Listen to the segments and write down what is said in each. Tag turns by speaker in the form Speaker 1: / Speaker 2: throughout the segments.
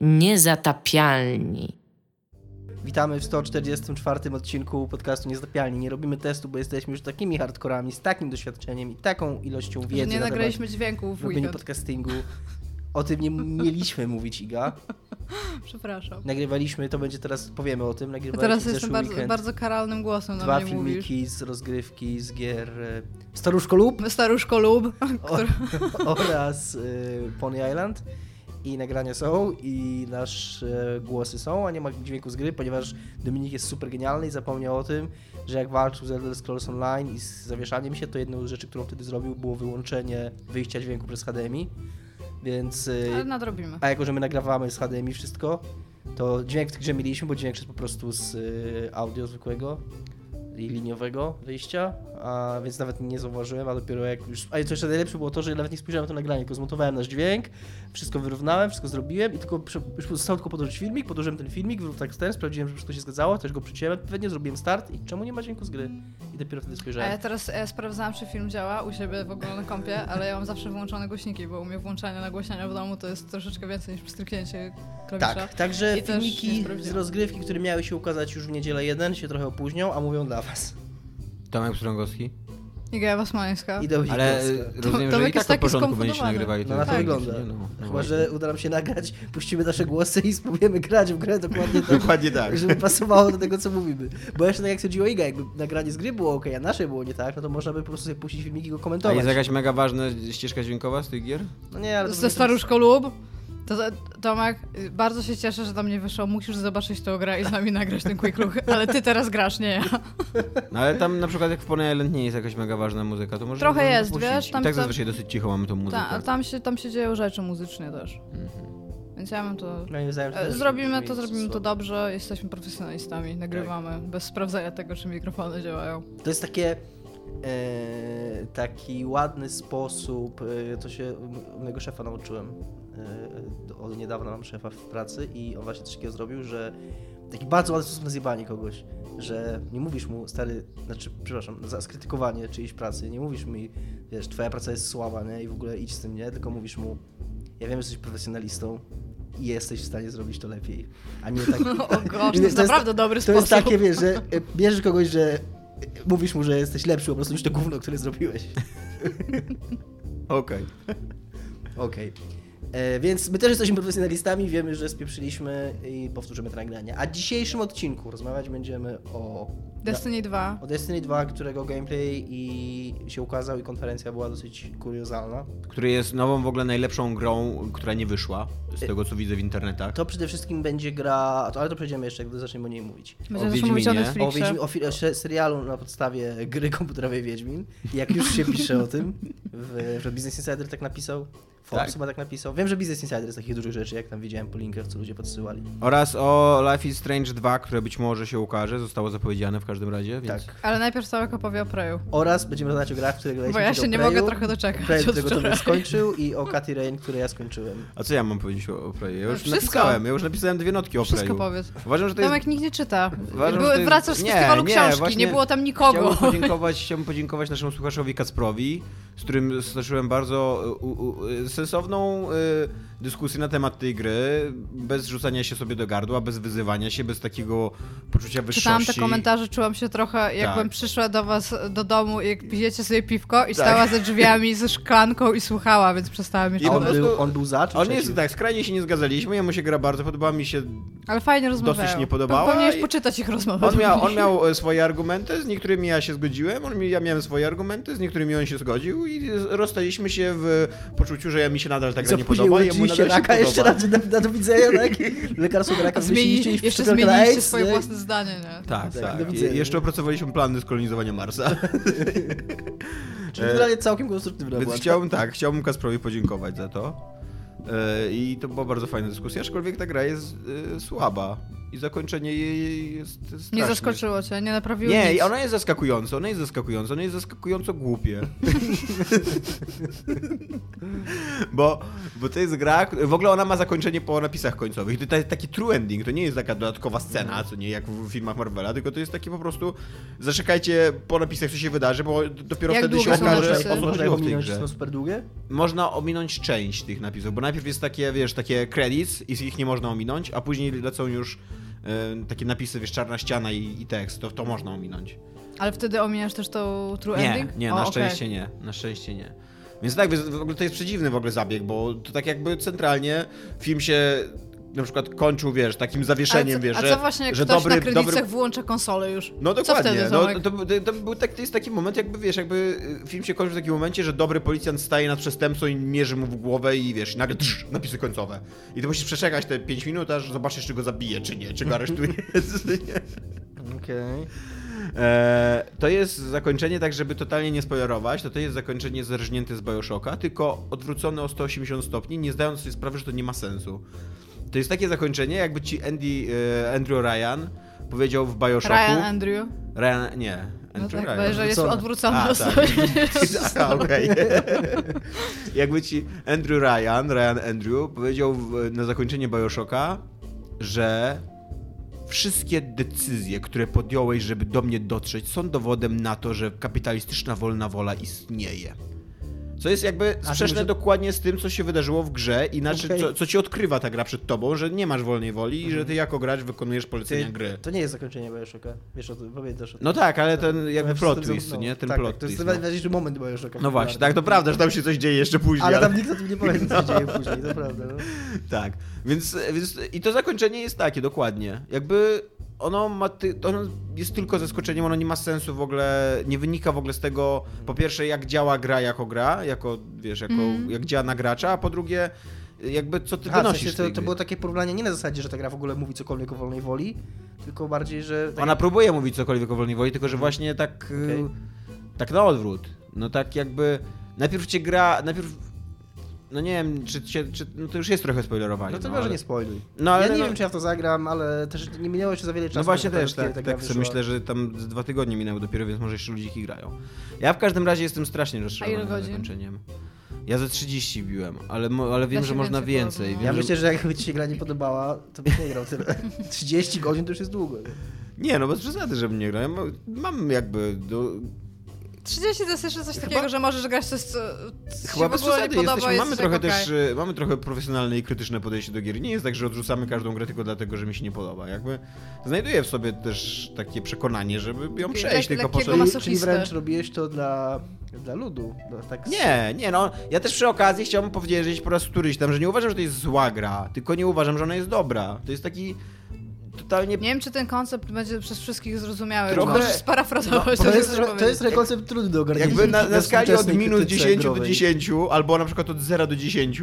Speaker 1: Niezatapialni.
Speaker 2: Witamy w 144 odcinku podcastu Niezatapialni. Nie robimy testu, bo jesteśmy już takimi hardkorami, z takim doświadczeniem i taką ilością wiedzy
Speaker 3: Że nie
Speaker 2: na
Speaker 3: nagraliśmy dźwięku w weekend.
Speaker 2: podcastingu. O tym nie mieliśmy mówić, Iga.
Speaker 3: Przepraszam.
Speaker 2: Nagrywaliśmy, to będzie teraz, powiemy o tym, nagrywaliśmy
Speaker 3: teraz jestem bardzo,
Speaker 2: weekend
Speaker 3: bardzo karalnym głosem na
Speaker 2: dwa
Speaker 3: mnie mówisz.
Speaker 2: filmiki z rozgrywki, z gier e, Staruszko lub
Speaker 3: Staruszko lub,
Speaker 2: o, oraz y, Pony Island. I nagrania są, i nasze głosy są, a nie ma dźwięku z gry, ponieważ Dominik jest super genialny i zapomniał o tym, że jak walczył z Elder Scrolls Online i z zawieszaniem się, to jedną z rzeczy, którą wtedy zrobił, było wyłączenie wyjścia dźwięku przez HDMI. Więc. y,
Speaker 3: ale nadrobimy.
Speaker 2: A jako, że my nagrywamy z HDMI wszystko, to dźwięk w grze mieliśmy, bo dźwięk szedł po prostu z y, audio zwykłego i liniowego wyjścia, a więc nawet nie zauważyłem, a dopiero jak już... A co jeszcze najlepsze było to, że nawet nie spojrzałem na to nagranie, tylko zmontowałem nasz dźwięk, wszystko wyrównałem, wszystko zrobiłem i tylko już zostało tylko podłożyć filmik, podłożyłem ten filmik, tak ten, sprawdziłem, że wszystko się zgadzało, też go przyciąłem odpowiednio, zrobiłem start i czemu nie ma dźwięku z gry? I dopiero wtedy
Speaker 3: A ja
Speaker 2: spojrzałem.
Speaker 3: teraz e, sprawdzałam, czy film działa u siebie w ogóle na kompie, ale ja mam zawsze wyłączone głośniki, bo u mnie włączanie nagłośniania w domu to jest troszeczkę więcej niż stryknięcie klawisza.
Speaker 2: Tak, także
Speaker 3: I
Speaker 2: filmiki z rozgrywki, które miały się ukazać już w niedzielę jeden, się trochę opóźnią, a mówią dla was.
Speaker 4: Tomek Pstrągowski.
Speaker 3: Iga Wasmańska.
Speaker 2: I Dominik
Speaker 4: Ale y, rozumiem,
Speaker 3: Tomek
Speaker 4: że i tak
Speaker 3: jest
Speaker 4: to
Speaker 3: taki
Speaker 4: porządku będziecie
Speaker 3: skonfundowany.
Speaker 4: nagrywali.
Speaker 2: No na to
Speaker 3: Tak,
Speaker 2: wygląda.
Speaker 4: No, no
Speaker 2: Chyba,
Speaker 4: właśnie.
Speaker 2: że uda nam się nagrać, puścimy nasze głosy i spróbujemy grać w grę dokładnie tak,
Speaker 4: Dokładnie tak.
Speaker 2: żeby pasowało do tego, co mówimy. Bo jeszcze tak jak sądziło Iga, jakby nagranie z gry było ok, a nasze było nie tak, no to można by po prostu sobie puścić filmiki i go
Speaker 4: A
Speaker 2: komentować.
Speaker 4: jest jakaś mega ważna ścieżka dźwiękowa z tych gier?
Speaker 2: No nie, ale to
Speaker 3: Ze Staruszko lub. To, Tomek, bardzo się cieszę, że tam nie wyszło. Musisz zobaczyć tę grę i z nami nagrać ten quick look, ale ty teraz grasz, nie ja.
Speaker 4: No ale tam na przykład jak w Pony Island nie jest jakaś mega ważna muzyka, to może
Speaker 3: Trochę jest,
Speaker 4: dopuścić.
Speaker 3: wiesz, tam
Speaker 4: I tak
Speaker 3: co-
Speaker 4: zazwyczaj dosyć cicho mamy tą muzykę.
Speaker 3: Ta, tam się, tam się dzieją rzeczy muzycznie też.
Speaker 4: Mhm.
Speaker 3: Więc ja mam to...
Speaker 2: No,
Speaker 3: E,
Speaker 2: też
Speaker 3: Zrobimy to, zrobimy to dobrze, jesteśmy profesjonalistami, nagrywamy bez sprawdzania tego, czy mikrofony działają.
Speaker 2: To jest takie e, taki ładny sposób, e, to się u mojego szefa nauczyłem. Od niedawna mam szefa w pracy i on właśnie coś takiego zrobił, że taki bardzo ładny sposób na zjebanie kogoś, że nie mówisz mu, stary, znaczy, przepraszam, za skrytykowanie czyjejś pracy, nie mówisz mi, wiesz, twoja praca jest słaba, nie, i w ogóle idź z tym, nie, tylko mówisz mu, ja wiem, że jesteś profesjonalistą i jesteś w stanie zrobić to lepiej, a nie tak...
Speaker 3: O gosh, to
Speaker 2: Nie,
Speaker 3: jest naprawdę dobry
Speaker 2: To
Speaker 3: sposób.
Speaker 2: jest takie, wiesz, że e, bierzesz kogoś, że e, mówisz mu, że jesteś lepszy po prostu niż to gówno, które zrobiłeś.
Speaker 4: Okej.
Speaker 2: Okej. E, Więc my też jesteśmy profesjonalistami, wiemy, że spieprzyliśmy i powtórzymy to nagranie. A w dzisiejszym odcinku rozmawiać będziemy o,
Speaker 3: Destiny 2.
Speaker 2: o Destiny 2, którego gameplay i się ukazał i konferencja była dosyć kuriozalna.
Speaker 4: Który jest nową w ogóle najlepszą grą, która nie wyszła, z tego co widzę w internetach.
Speaker 2: To przede wszystkim będzie gra, to, ale to przejdziemy jeszcze, gdy zaczniemy o niej mówić.
Speaker 3: Będziemy też mówić o
Speaker 4: O
Speaker 2: O,
Speaker 3: Netflixie.
Speaker 2: Wiedźmi, o, o se- serialu na podstawie gry komputerowej Wiedźmin. Jak już się pisze o tym, w, że Business Insider tak napisał, Forbes
Speaker 4: Tak.
Speaker 2: chyba tak napisał. Wiem, że Business Insider z takich dużych rzeczy, jak tam widziałem po linkach, co ludzie podsyłali.
Speaker 4: Oraz o Life is Strange 2, które być może się ukaże, zostało zapowiedziane w każdym razie, więc...
Speaker 2: Tak.
Speaker 3: Ale najpierw Tomek opowie o Preju.
Speaker 2: Oraz będziemy rozmawiać o grach, które graliśmy
Speaker 3: Bo ja się nie
Speaker 2: Preju,
Speaker 3: mogę trochę doczekać
Speaker 2: Prey,
Speaker 3: od
Speaker 2: którego to
Speaker 3: wczoraj.
Speaker 2: skończył i o Katy Rain, które ja skończyłem.
Speaker 4: A co ja mam powiedzieć o, o Preju? Ja już
Speaker 3: Wszystko.
Speaker 4: napisałem, ja już napisałem dwie notki o
Speaker 3: Wszystko
Speaker 4: Preju.
Speaker 3: powiedz.
Speaker 4: Uważam, że to jest
Speaker 3: Tomek nikt nie czyta.
Speaker 4: Uważam,
Speaker 3: Były-
Speaker 4: jest-
Speaker 3: Wracasz z
Speaker 4: Nie,
Speaker 3: festiwalu
Speaker 4: nie,
Speaker 3: książki,
Speaker 4: właśnie
Speaker 3: nie było tam nikogo.
Speaker 4: Chciałbym podziękować, chciałbym podziękować naszemu słuchaczowi Kacprowi, z którym stoczyłem bardzo u, u, u, sensowną dyskusję na temat tej gry, bez rzucania się sobie do gardła, bez wyzywania się, bez takiego poczucia wyższości.
Speaker 3: Czytałam te komentarze, czułam się trochę, jakbym
Speaker 4: Tak.
Speaker 3: przyszła do was do domu, jak pijecie sobie piwko i stała za drzwiami ze szklanką i słuchała, więc przestałam
Speaker 4: po
Speaker 2: on, był, on był za, czy
Speaker 4: On jest tak, skrajnie się nie zgadzaliśmy, jemu się gra bardzo podobała, mi się
Speaker 3: Ale fajnie rozmawiają.
Speaker 4: nie podobała
Speaker 3: Powinieneś poczytać ich rozmowę.
Speaker 4: On miał, on miał e, swoje argumenty, z niektórymi ja się zgodziłem, on, mi- ja miałem swoje argumenty, z niektórymi on się zgodził i rozstaliśmy się w poczuciu, że ja mi się nadal ta gra
Speaker 2: Co
Speaker 4: nie podoba, jemu się
Speaker 2: raka jeszcze raz na, na do widzenia, tak? Lekarstwo raka
Speaker 3: Zmieni,
Speaker 2: wymyśliliście i
Speaker 3: jeszcze zmieniliście
Speaker 2: AIDS,
Speaker 3: swoje
Speaker 2: nie?
Speaker 3: własne zdanie, nie?
Speaker 4: Tak,
Speaker 2: Tak,
Speaker 4: tak. jeszcze opracowaliśmy plany skolonizowania Marsa.
Speaker 2: Czyli generalnie całkiem konstruktywna
Speaker 4: Więc
Speaker 2: była.
Speaker 4: chciałbym tak, chciałbym Kasprowi podziękować za to. E, I to była bardzo fajna dyskusja, aczkolwiek ta gra jest e, słaba. I zakończenie jej jest straszne.
Speaker 3: Nie zaskoczyło cię, nie naprawiło
Speaker 4: Nie,
Speaker 3: nic.
Speaker 4: ona jest zaskakująca, ona jest zaskakująca, ona jest zaskakująco głupie. bo, bo to jest gra, w ogóle ona ma zakończenie po napisach końcowych. To jest taki true ending, to nie jest taka dodatkowa scena, co nie jak w filmach Marvela, tylko to jest taki po prostu, zaczekajcie po napisach, co się wydarzy, bo dopiero
Speaker 3: Jak
Speaker 4: wtedy się okaże, o co
Speaker 2: Można
Speaker 4: chodziło w tej
Speaker 2: ominąć,
Speaker 4: grze.
Speaker 2: są super długie?
Speaker 4: Można ominąć część tych napisów, bo najpierw jest takie, wiesz, takie credits i ich nie można ominąć, a później lecą już takie napisy, wiesz, czarna ściana i, i tekst, to, to można ominąć.
Speaker 3: Ale wtedy omijasz też tą true
Speaker 4: Nie,
Speaker 3: ending?
Speaker 4: nie,
Speaker 3: O,
Speaker 4: na
Speaker 3: okej.
Speaker 4: szczęście nie. Na szczęście nie. Więc tak, w ogóle to jest przedziwny w ogóle zabieg, bo to tak jakby centralnie film się na przykład kończył, wiesz, takim
Speaker 3: A
Speaker 4: zawieszeniem,
Speaker 3: co,
Speaker 4: wiesz,
Speaker 3: a
Speaker 4: że,
Speaker 3: co właśnie jak
Speaker 4: że
Speaker 3: ktoś
Speaker 4: dobry,
Speaker 3: na kredytach
Speaker 4: dobry...
Speaker 3: wyłącza konsolę już?
Speaker 4: No
Speaker 3: Co
Speaker 4: dokładnie,
Speaker 3: wtedy,
Speaker 4: no, to, to, to, był tak, to jest taki moment, jakby wiesz, jakby y, film się kończy w takim momencie, że dobry policjant staje nad przestępcą i mierzy mu w głowę i wiesz, i nagle drz, napisy końcowe. I ty musisz przeczekać te 5 minut, aż zobaczysz, czy go zabije, czy nie, czy go aresztuje.
Speaker 2: Okej.
Speaker 4: E, to jest zakończenie, tak żeby totalnie nie spoilerować, to to jest zakończenie zerżnięte z Bioshocka, tylko odwrócone o 180 stopni, nie zdając sobie sprawy, że to nie ma sensu. To jest takie zakończenie, jakby ci Andy, e, Andrew Ryan powiedział w Bioshocku...
Speaker 3: Ryan Andrew.
Speaker 4: Ryan, nie.
Speaker 3: No tak, bo
Speaker 4: Ryan.
Speaker 3: jeżeli jest
Speaker 2: Odwrócone.
Speaker 3: odwrócony,
Speaker 4: A, tak. A, okej. Jakby ci Andrew Ryan, Ryan Andrew powiedział na zakończenie Bioshocka, że wszystkie decyzje, które podjąłeś, żeby do mnie dotrzeć, są dowodem na to, że kapitalistyczna wolna wola istnieje. Co jest jakby sprzeczne dokładnie z tym, co się wydarzyło w grze i znaczy,
Speaker 2: Okej.
Speaker 4: co, co ci odkrywa ta gra przed tobą, że nie masz wolnej woli i że ty jako gracz wykonujesz polecenia
Speaker 2: Ty,
Speaker 4: gry.
Speaker 2: to nie jest zakończenie Bioshocka. Wiesz o tym, pamiętasz o tym.
Speaker 4: No tak, ale ten jakby
Speaker 2: Ja
Speaker 4: plot twist,
Speaker 2: no,
Speaker 4: nie? Ten
Speaker 2: tak,
Speaker 4: plot
Speaker 2: tak, To jest
Speaker 4: twist. no.
Speaker 2: najważniejszy moment Bioshocka.
Speaker 4: No właśnie, tak, to prawda, że tam się coś dzieje jeszcze później.
Speaker 2: Ale tam nikt o tym nie powie, co się dzieje później, to prawda. No.
Speaker 4: Tak, więc, więc i to zakończenie jest takie, dokładnie. Jakby ono ma, ty, ono jest tylko zaskoczeniem, ono nie ma sensu w ogóle, nie wynika w ogóle z tego, po pierwsze jak działa gra jako gra, jako, wiesz, jako,
Speaker 3: Mhm.
Speaker 4: jak działa na gracza, a po drugie jakby co ty
Speaker 2: Aha, w
Speaker 4: wynosisz
Speaker 2: sensie to, to było takie porównanie nie na zasadzie, że ta gra w ogóle mówi cokolwiek o wolnej woli, tylko bardziej, że... Tak
Speaker 4: Ona próbuje mówić cokolwiek o wolnej woli, tylko że właśnie tak, y,
Speaker 2: Okej.
Speaker 4: tak na odwrót. No tak jakby, najpierw cię gra, najpierw, no nie wiem, czy, czy, czy no to już jest trochę spoilerowanie.
Speaker 2: No to
Speaker 4: no,
Speaker 2: może
Speaker 4: ale-
Speaker 2: nie spoiluj.
Speaker 4: No, ale
Speaker 2: ja nie
Speaker 4: no-
Speaker 2: wiem, czy ja w to zagram, ale też nie minęło jeszcze za wiele czasu.
Speaker 4: No właśnie też,
Speaker 2: ta-
Speaker 4: tak, tak myślę, że tam z dwa tygodnie minęły dopiero, więc może jeszcze ludziki grają. Ja w każdym razie jestem strasznie rozczarowany
Speaker 3: godzin?
Speaker 4: zakończeniem. Ja ze 30 biłem, ale, ale wiem,
Speaker 3: się
Speaker 4: że można
Speaker 3: więcej
Speaker 4: więcej.
Speaker 3: porobić.
Speaker 4: Wiem,
Speaker 2: Ja
Speaker 4: że...
Speaker 2: myślę, że jakby ci się gra nie podobała, to byś nie grał tyle. 30 godzin to już jest długo. nie?
Speaker 4: No bez przesady, żebym nie grał. Ja mam- mam jakby... Do...
Speaker 3: 30 to jest jeszcze coś
Speaker 4: Chyba-
Speaker 3: takiego, że możesz grać coś, co, co
Speaker 4: Chyba
Speaker 3: się
Speaker 4: bez
Speaker 3: w ogóle nie
Speaker 4: przesady
Speaker 3: podoba,
Speaker 4: jesteśmy.
Speaker 3: jest
Speaker 4: Mamy
Speaker 3: tak
Speaker 4: trochę
Speaker 3: okej.
Speaker 4: też, y, mamy trochę profesjonalne i krytyczne podejście do gier. Nie jest tak, że odrzucamy każdą grę tylko dlatego, że mi się nie podoba. Jakby znajduję w sobie też takie przekonanie, żeby ją przejść,
Speaker 3: lek-
Speaker 4: tylko po co...
Speaker 2: Czyli, czyli wręcz robiłeś to dla, dla ludu. No, tak
Speaker 4: Nie, nie, no. Ja też przy okazji chciałbym powiedzieć po raz któryś tam, że nie uważam, że to jest zła gra, tylko nie uważam, że ona jest dobra. To jest taki totalnie...
Speaker 3: Nie wiem, czy ten koncept będzie przez wszystkich zrozumiały.
Speaker 4: Trochę-
Speaker 3: Możesz sparafrazować
Speaker 2: To
Speaker 3: to,
Speaker 2: jest,
Speaker 3: co
Speaker 2: to jest koncept trudny do ogarnięcia.
Speaker 4: Jakby na, na skali od minus
Speaker 2: krytyce
Speaker 4: 10 do
Speaker 2: growej.
Speaker 4: 10, albo na przykład od 0 do 10,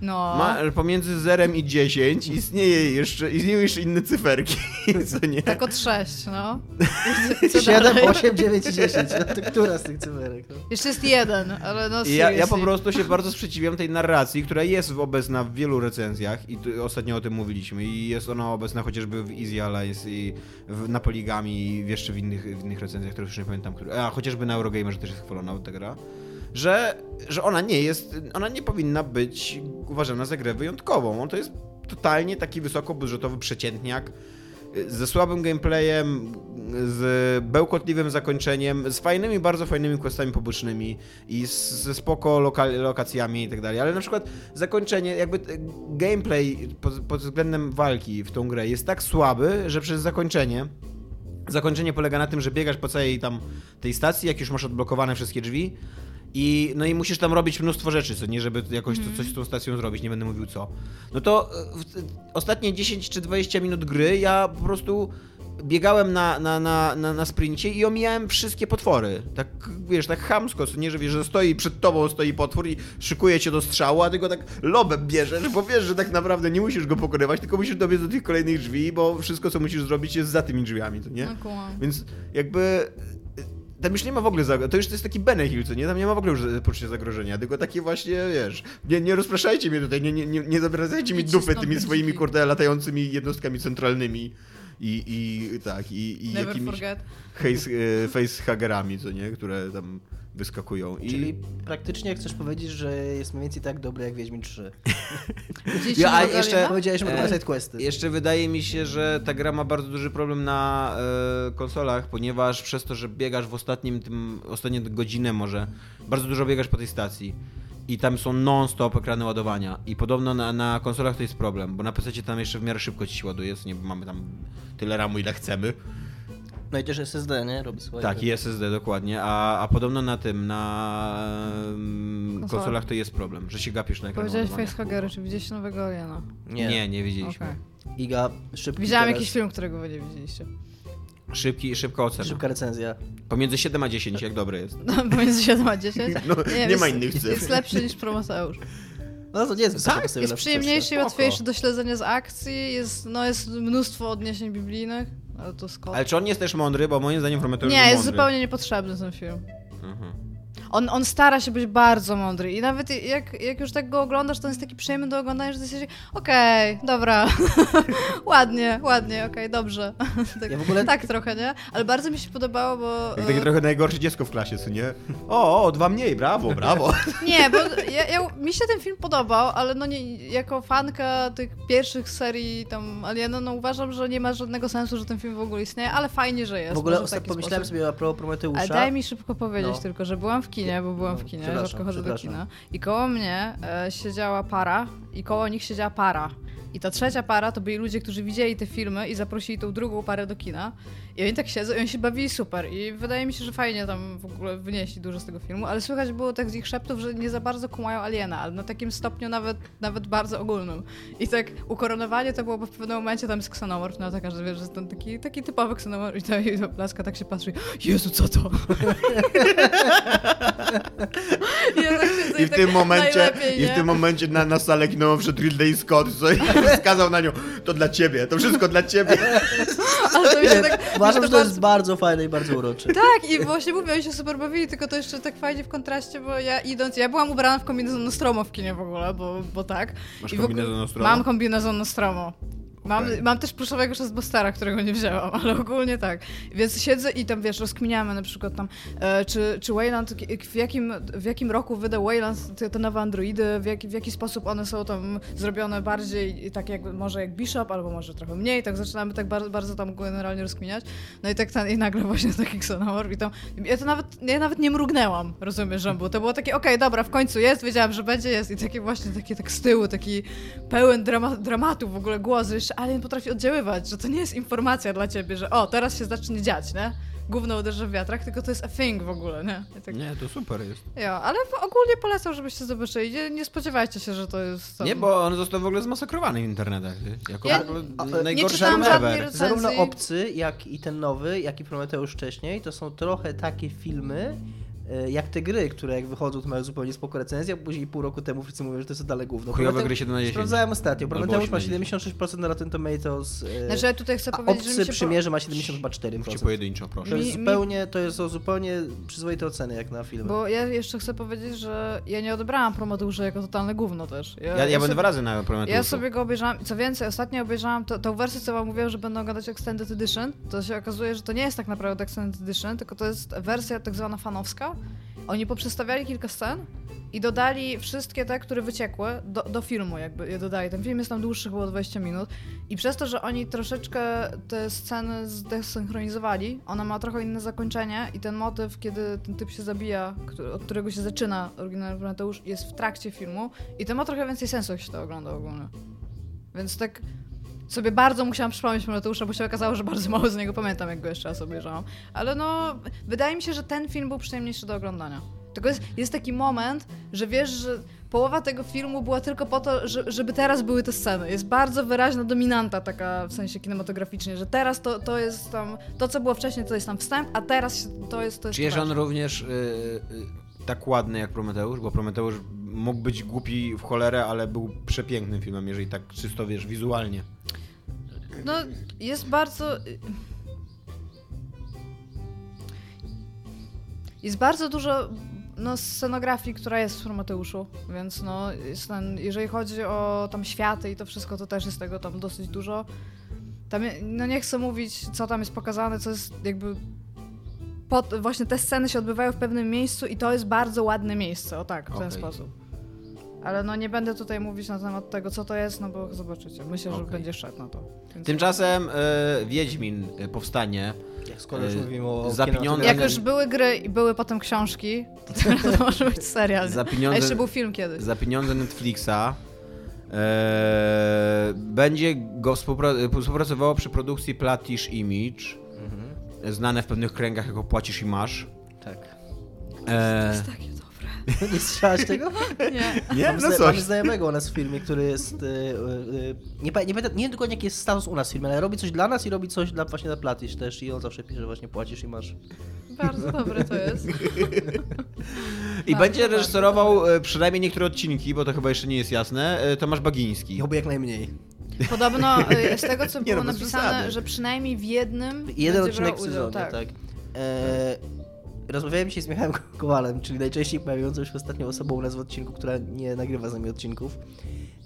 Speaker 3: No.
Speaker 4: ma, pomiędzy 0 i 10 istnieje jeszcze, istnieją jeszcze inne cyferki, co nie?
Speaker 3: Tak od 6, no. Co
Speaker 2: 7,
Speaker 3: dalej?
Speaker 2: 8, 9 i 10. No to która z tych cyferek? No?
Speaker 3: Jeszcze jest jeden, ale no
Speaker 4: ja, ja po prostu się bardzo sprzeciwiam tej narracji, która jest obecna w wielu recenzjach i tu ostatnio o tym mówiliśmy i jest ona obecna chociażby w Easy Allies i w, na Poligami i jeszcze w innych, w innych recenzjach, które już nie pamiętam, które, a chociażby na Eurogamerze też jest chwalona ta gra, że, że ona nie jest, ona nie powinna być uważana za grę wyjątkową. On to jest totalnie taki wysokobudżetowy przeciętniak ze słabym gameplayem, z bełkotliwym zakończeniem, z fajnymi, bardzo fajnymi questami pobocznymi i z, ze spoko lokal, lokacjami i tak dalej, ale na przykład zakończenie, jakby gameplay pod, pod względem walki w tą grę jest tak słaby, że przez zakończenie Zakończenie polega na tym, że biegasz po całej tam tej stacji, jak już masz odblokowane wszystkie drzwi i no i musisz tam robić mnóstwo rzeczy, co nie, żeby jakoś to, coś z tą stacją zrobić, nie będę mówił co. No to e, w, ostatnie 10 czy 20 minut gry ja po prostu biegałem na, na, na, na, na sprincie i omijałem wszystkie potwory. Tak, wiesz, tak chamsko, co nie, że wiesz, że stoi przed tobą, stoi potwór i szykuje cię do strzału, a ty go tak lobem bierzesz, bo wiesz, że tak naprawdę nie musisz go pokonywać, tylko musisz dobiec do tych kolejnych drzwi, bo wszystko, co musisz zrobić jest za tymi drzwiami, to nie? Więc jakby tam już nie ma w ogóle, zag- to już to jest taki Benny co nie? Tam nie ma w ogóle już poczucia zagrożenia, tylko takie właśnie, wiesz, nie, nie rozpraszajcie mnie tutaj, nie, nie, nie, nie zawracajcie mi dupy tymi swoimi, kurde, latającymi jednostkami centralnymi i, i tak, i, i
Speaker 3: Never
Speaker 4: jakimiś
Speaker 3: forget.
Speaker 4: face, e, facehagerami, co nie? Które tam wyskakują. I...
Speaker 2: Czyli praktycznie chcesz powiedzieć, że jest mniej więcej tak dobry jak Wiedźmin 3.
Speaker 3: Widzieliście
Speaker 4: Ja, a jeszcze-?
Speaker 2: Powiedziałeś,
Speaker 4: E,
Speaker 2: dobre sidequesty.
Speaker 4: Jeszcze wydaje mi się, że ta gra ma bardzo duży problem na e, konsolach, ponieważ przez to, że biegasz w ostatnim tym, ostatnie godzinę może, bardzo dużo biegasz po tej stacji. I tam są non-stop ekrany ładowania. I podobno na, na konsolach to jest problem, bo na PC tam jeszcze w miarę szybko ci się ładuje, nie mamy tam tyle ramu ile chcemy.
Speaker 2: No i też SSD, nie? Robi swoje.
Speaker 4: Tak, i SSD dokładnie, a, a podobno na tym, na em,
Speaker 3: Konsolach.
Speaker 4: konsolach to jest problem, że się gapisz na ekran
Speaker 3: Powiedziałeś facehagery, czy widzieliście nowego Aliena?
Speaker 2: Nie.
Speaker 4: Nie, nie widzieliśmy.
Speaker 3: Okej.
Speaker 2: Iga, szybki
Speaker 3: Widziałam
Speaker 2: teraz,
Speaker 3: jakiś film, którego wy nie widzieliście.
Speaker 4: Szybki, szybka ocena.
Speaker 2: Szybka recenzja.
Speaker 4: Pomiędzy 7 a 10, jak dobry jest.
Speaker 3: Pomiędzy 7 a 10?
Speaker 4: No, nie
Speaker 3: jest,
Speaker 4: ma innych cyfr.
Speaker 3: Jest lepszy niż Promoteusz.
Speaker 2: No to nie jest
Speaker 4: Tak,
Speaker 3: Jest przyjemniejszy i
Speaker 2: przyczepce.
Speaker 3: łatwiejszy do śledzenia z akcji, jest, no, jest mnóstwo odniesień biblijnych, ale to skąd?
Speaker 4: Ale czy on jest też mądry? Bo moim zdaniem Prometeusz
Speaker 3: Nie, jest
Speaker 4: mądry.
Speaker 3: zupełnie niepotrzebny ten film.
Speaker 4: Mhm.
Speaker 3: On, on stara się być bardzo mądry i nawet jak, jak już tak go oglądasz, to on jest taki przyjemny do oglądania, że jesteś okej, dobra, ładnie, ładnie, okej, dobrze. tak,
Speaker 2: Ja w ogóle-
Speaker 3: tak trochę, nie? Ale bardzo mi się podobało, bo...
Speaker 4: Jak takie
Speaker 3: e,
Speaker 4: trochę najgorsze dziecko w klasie, co nie? O, o, dwa mniej, brawo, brawo.
Speaker 3: Nie, bo ja, ja, mi się ten film podobał, ale no nie, jako fanka tych pierwszych serii tam Aliena, no uważam, że nie ma żadnego sensu, że ten film w ogóle istnieje, ale fajnie, że jest.
Speaker 2: W ogóle
Speaker 3: w
Speaker 2: pomyślałem
Speaker 3: sposób.
Speaker 2: sobie a propos Prometeusza.
Speaker 3: Ale daj mi szybko powiedzieć
Speaker 2: No.
Speaker 3: tylko, że byłam w kinie, bo byłam
Speaker 2: No,
Speaker 3: w kinie,
Speaker 2: przepraszam,
Speaker 3: rzadko chodzę do kina. I koło mnie e, siedziała para i koło nich siedziała para. I ta trzecia para to byli ludzie, którzy widzieli te filmy i zaprosili tą drugą parę do kina. I oni tak siedzą i oni się bawili super. I wydaje mi się, że fajnie tam w ogóle wynieśli dużo z tego filmu, ale słychać było tak z ich szeptów, że nie za bardzo kumają Aliena, ale na takim stopniu nawet, nawet bardzo ogólnym. I tak ukoronowanie to było, bo w pewnym momencie tam jest ksenomorf, no taka, że wiesz, że ten taki, taki typowy ksenomorf i ta, i ta blaska tak się patrzy, Jezu, co to? I, ja tak
Speaker 4: I w
Speaker 3: tak
Speaker 4: tym momencie, i w tym momencie na, na salę kinową wszedł Ridley Scott, co wskazał na nią, to dla ciebie, to wszystko dla ciebie.
Speaker 3: Ale to mi się tak,
Speaker 2: Uważam, że to jest bardzo fajne i bardzo urocze.
Speaker 3: Tak, i właśnie mówię, oni się super bawili, tylko to jeszcze tak fajnie w kontraście, bo ja idąc, ja byłam ubrana w kombinezon Nostromo w kinie w ogóle, bo, bo tak.
Speaker 4: Masz
Speaker 3: I w ogóle-
Speaker 4: kombinezon Nostromo?
Speaker 3: Mam kombinezon Nostromo. Mam,
Speaker 4: Okej.
Speaker 3: mam też pluszowego Chestbustera, którego nie wzięłam, ale ogólnie tak. Więc siedzę i tam, wiesz, rozkminiamy na przykład tam, e, czy, czy Wayland, w jakim, w jakim roku wydał Wayland te, te nowe androidy, w jaki, w jaki sposób one są tam zrobione bardziej tak jak, może jak Bishop, albo może trochę mniej, tak zaczynamy tak bardzo, bardzo tam generalnie rozkminiać. No i tak ten, i nagle właśnie taki Xenomorph i tam, ja to nawet, ja nawet nie mrugnęłam, rozumiesz, że było. To było takie, okej, dobra, w końcu jest, wiedziałam, że będzie, jest i takie właśnie, takie tak z tyłu, taki pełen drama, dramatu w ogóle głos, jeszcze Alien potrafi oddziaływać, że to nie jest informacja dla ciebie, że o, teraz się zacznie dziać, nie? Gówno uderzy w wiatrak, tylko to jest a thing w ogóle, nie? Tak,
Speaker 4: Nie, to super jest.
Speaker 3: ja, ale ogólnie polecam, żebyście zobaczyli. Nie, nie spodziewajcie się, że to jest... Tam...
Speaker 4: Nie, bo on został w ogóle zmasakrowany w internetach. Jako
Speaker 3: Ja-
Speaker 4: w ogóle
Speaker 2: a- nie
Speaker 4: najgorszy ever.
Speaker 2: Zarówno Obcy, jak i ten nowy, jak i Prometeusz wcześniej, to są trochę takie filmy, e, jak te gry, które jak wychodzą, to mają zupełnie spoko recenzję, a później pół roku temu wszyscy mówią, że to jest dalej gówno.
Speaker 4: Chujowe gry 7 na 10.
Speaker 2: Sprawdzałem ostatnio. Prometeusz ma
Speaker 4: 80.
Speaker 2: 76% na Rotten Tomatoes, e,
Speaker 3: Znaczy ja tutaj chcę
Speaker 2: a
Speaker 3: powiedzieć, że
Speaker 2: Obcy
Speaker 3: się...
Speaker 2: przymierze ma 74%.
Speaker 4: Mówcie pojedynczo, proszę.
Speaker 2: To jest
Speaker 3: Mi-
Speaker 2: zupełnie, to jest o zupełnie przyzwoite oceny jak na filmy.
Speaker 3: Bo ja jeszcze chcę powiedzieć, że ja nie odebrałam Prometeusza jako totalne gówno też.
Speaker 4: Ja, ja będę
Speaker 3: sobie-
Speaker 4: dwa razy na Prometeuszu.
Speaker 3: Ja sobie go obejrzałam, co więcej, ostatnio obejrzałam to, tą wersję, co wam mówiłam, że będę oglądać Extended Edition, to się okazuje, że to nie jest tak naprawdę Extended Edition, tylko to jest wersja tak zwana fanowska. Oni poprzestawiali kilka scen i dodali wszystkie te, które wyciekły do, do filmu, jakby je dodali. Ten film jest tam dłuższy, było 20 minut i przez to, że oni troszeczkę te sceny zdesynchronizowali, ona ma trochę inne zakończenie i ten motyw, kiedy ten typ się zabija, który, od którego się zaczyna oryginalny Prometeusz, jest w trakcie filmu i to ma trochę więcej sensu, jak się to ogląda ogólnie. Więc tak sobie bardzo musiałam przypomnieć Prometeusza, bo się okazało, że bardzo mało z niego pamiętam, jak go jeszcze raz obejrzałam. Ale no, wydaje mi się, że ten film był przyjemniejszy do oglądania. Tylko jest, jest taki moment, że wiesz, że połowa tego filmu była tylko po to, że, żeby teraz były te sceny. Jest bardzo wyraźna dominanta taka w sensie kinematograficznie, że teraz to, to jest tam, to co było wcześniej to jest tam wstęp, a teraz to jest to jest
Speaker 4: Czy jest on również y, y, tak ładny jak Prometeusz? Bo Prometeusz mógł być głupi w cholerę, ale był przepięknym filmem, jeżeli tak czysto, wiesz, wizualnie.
Speaker 3: No, jest bardzo. Jest bardzo dużo no, scenografii, która jest w Prometeuszu, więc no, ten, jeżeli chodzi o tam światy i to wszystko, to też jest tego tam dosyć dużo. Tam, no nie chcę mówić, co tam jest pokazane, co jest jakby... Pod, właśnie te sceny się odbywają w pewnym miejscu i to jest bardzo ładne miejsce, o tak, w ten sposób. Ale no nie będę tutaj mówić na temat tego, co to jest, no bo zobaczycie. Myślę, że będzie szedł na to. Więc-
Speaker 4: Tymczasem e, Wiedźmin e, powstanie.
Speaker 2: Jak skoro już
Speaker 4: Y,
Speaker 2: mówimy o
Speaker 4: za pieniądze-
Speaker 3: Jak już były gry i były potem książki, to teraz to może być serial.
Speaker 4: Za
Speaker 3: A
Speaker 4: pieniądze,
Speaker 3: jeszcze był film kiedyś.
Speaker 4: za pieniądze Netflixa e, będzie go współpra- współpracowało przy produkcji Platish Image,
Speaker 2: Mhm.
Speaker 4: znane w pewnych kręgach jako Płacisz i Masz.
Speaker 2: Tak.
Speaker 4: E,
Speaker 3: jest takie.
Speaker 2: Nie słyszałaś tego?
Speaker 3: Nie.
Speaker 4: nie?
Speaker 2: Mam,
Speaker 4: No
Speaker 2: zna-
Speaker 4: coś.
Speaker 2: znajomego u nas w firmie, który jest. y, y, y, nie, pa- nie, pamiętam, nie wiem dokładnie jaki jest status u nas w firmie, ale robi coś dla nas i robi coś dla właśnie dla Platisz też i on zawsze pisze, że właśnie płacisz i masz.
Speaker 3: Bardzo dobre to jest.
Speaker 4: I
Speaker 3: Bardzo,
Speaker 4: będzie
Speaker 3: bardzo
Speaker 4: reżyserował e, przynajmniej niektóre odcinki, bo to chyba jeszcze nie jest jasne, e, Tomasz Bagiński.
Speaker 2: I oby jak najmniej.
Speaker 3: Podobno y, z tego, co
Speaker 4: Nie
Speaker 3: było
Speaker 4: no, bez
Speaker 3: napisane,
Speaker 4: przesady.
Speaker 3: że przynajmniej w jednym
Speaker 2: Jeden
Speaker 3: będzie
Speaker 2: odcinek w
Speaker 3: udział,
Speaker 2: sezonie, tak. E, rozmawiałem dzisiaj z Michałem Kowalem, czyli najczęściej pojawiającą się ostatnią osobą u nas w odcinku, która nie nagrywa z nami odcinków.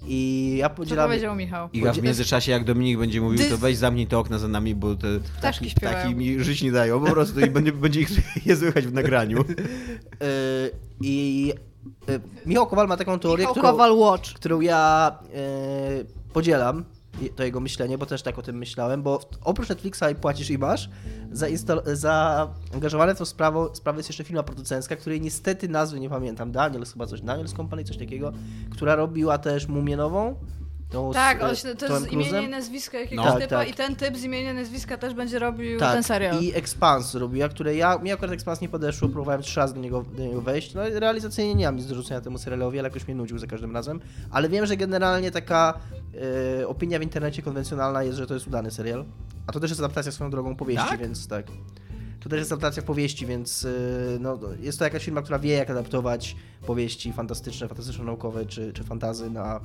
Speaker 2: I ja
Speaker 3: Co
Speaker 2: podzielam.
Speaker 3: powiedział Michał?
Speaker 4: Iga, w międzyczasie jak Dominik będzie mówił,
Speaker 3: Ty-
Speaker 4: to weź zamknij te okna za nami, bo te
Speaker 3: Ptaszki
Speaker 4: ptaki,
Speaker 3: śpiewają.
Speaker 4: ptaki mi żyć nie dają po prostu i będzie, będzie ich je słychać w nagraniu.
Speaker 2: E, I e, Michał Kowal ma taką teorię,
Speaker 3: Michał
Speaker 2: którą,
Speaker 3: Kowal Watch.
Speaker 2: którą ja e, podzielam, to jego myślenie, bo też tak o tym myślałem, bo oprócz Netflixa i płacisz i masz, zaangażowane w tą sprawę, sprawę jest jeszcze firma producencka, której niestety nazwy nie pamiętam, Daniels chyba coś, Daniels Company, coś takiego, która robiła też Mumię Nową. Tą z,
Speaker 3: Tak,
Speaker 2: e,
Speaker 3: on się, to
Speaker 2: Tomem
Speaker 3: jest imienie i nazwisko jakiegoś
Speaker 2: No.
Speaker 3: typa
Speaker 2: Tak, tak.
Speaker 3: i ten typ z imienia i nazwiska też będzie robił
Speaker 2: Tak,
Speaker 3: ten serial.
Speaker 2: i Expanse robiła, które ja, mi akurat Expanse nie podeszło, próbowałem trzy razy do niego, do niego wejść, no i realizacyjnie nie mam nic do rzucenia temu serialowi, ale jakoś mnie nudził za każdym razem, ale wiem, że generalnie taka e, opinia w internecie konwencjonalna jest, że to jest udany serial, a to też jest adaptacja swoją drogą powieści,
Speaker 4: Tak?
Speaker 2: więc tak. To też jest adaptacja powieści, więc e, no, jest to jakaś firma, która wie jak adaptować powieści fantastyczne, fantastyczno-naukowe czy, czy fantazy na,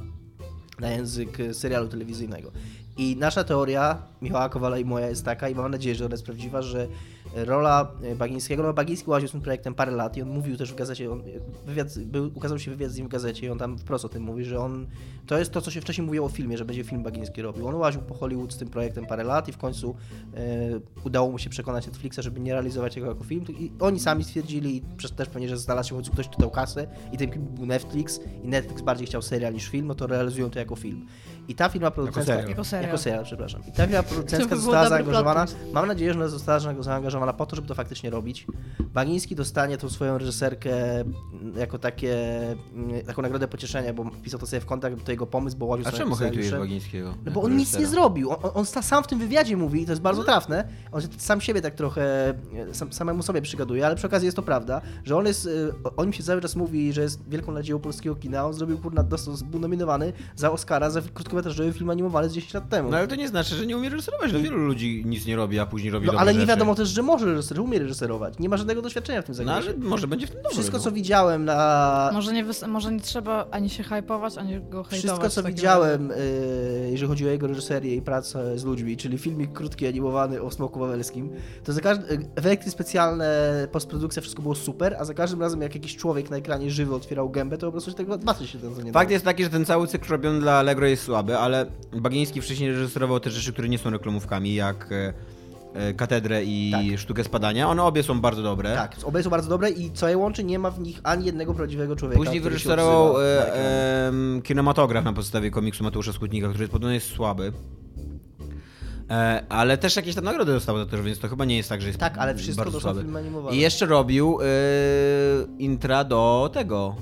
Speaker 2: na język e, serialu telewizyjnego. I nasza teoria, Michała Kowala i moja jest taka, i mam nadzieję, że ona jest prawdziwa, że rola e, Bagińskiego, no Bagiński łaził z tym projektem parę lat i on mówił też w gazecie, on, wywiad, był, ukazał się wywiad z nim w gazecie i on tam wprost o tym mówi, że on, to jest to, co się wcześniej mówiło o filmie, że będzie film Bagiński robił. On łaził po Hollywood z tym projektem parę lat i w końcu e, udało mu się przekonać Netflixa, żeby nie realizować tego jako film i oni sami stwierdzili, i przez też pewnie, że znalazł się w końcu ktoś, kto dał kasę i tym był Netflix i Netflix bardziej chciał serial niż film, no to realizują to jako film. I ta firma producencka...
Speaker 3: Jako serial.
Speaker 2: Jako serial, przepraszam. I ta firma producencka
Speaker 3: by
Speaker 2: została zaangażowana. Mam nadzieję, że ona została zaang- zaangażowana po to, żeby to faktycznie robić. Bagiński dostanie tą swoją reżyserkę mm, jako takie, mm, taką nagrodę pocieszenia, bo wpisał to sobie w kontakt, to jego pomysł, bo łaził
Speaker 4: A czemu hejtujesz Bagińskiego?
Speaker 2: No bo on nic nie
Speaker 4: reżysera?
Speaker 2: zrobił. On, on, on sam w tym wywiadzie mówi, i to jest bardzo trafne, on sam siebie tak trochę, e, sam, samemu sobie przygaduje, ale przy okazji jest to prawda, że on jest, e, o nim się cały czas mówi, że jest wielką nadzieją polskiego kina, on zrobił, kurna, był nominowany za Oscara za krótkometrażowy film animowany z 10 lat temu.
Speaker 4: No ale to nie znaczy, że nie umie reżyserować. No, wielu ludzi nic nie robi, a później robi
Speaker 2: No, ale nie
Speaker 4: rzeczy.
Speaker 2: wiadomo też, że może reżyserować, umie reżyserować. Nie ma żadnego doświadczenia w tym
Speaker 4: No
Speaker 2: zakresie.
Speaker 4: ale może będzie w tym dobry.
Speaker 2: Wszystko,
Speaker 4: no.
Speaker 2: co widziałem na...
Speaker 3: Może nie, może nie trzeba ani się hypować, ani go hejtować.
Speaker 2: Wszystko, co widziałem, y, jeżeli chodzi o jego reżyserię i pracę z ludźmi, czyli filmik krótki, animowany o Smoku Wawelskim, to za każdy, y, efekty specjalne, postprodukcja, wszystko było super, a za każdym razem, jak jakiś człowiek na ekranie żywy otwierał gębę, to po prostu się tego patrzy się ten nie
Speaker 4: Fakt jest taki, że ten cały cykl robiony dla Allegro jest słaby, ale Bagiński wcześniej reżyserował te rzeczy, które nie są reklamówkami, jak e, Katedrę i
Speaker 2: Tak.
Speaker 4: Sztukę Spadania. One obie są bardzo dobre.
Speaker 2: Tak, obie są bardzo dobre i co je łączy, nie ma w nich ani jednego prawdziwego człowieka.
Speaker 4: Później wyreżyserował e, em, kinematograf na podstawie komiksu Mateusza Skutnika, który podobno jest słaby. E, ale też jakieś tam nagrody dostał za to, więc to chyba nie jest tak, że jest
Speaker 2: Tak, ale wszystko
Speaker 4: bardzo
Speaker 2: to są
Speaker 4: słaby.
Speaker 2: filmy animowane.
Speaker 4: I jeszcze robił e, intra do tego.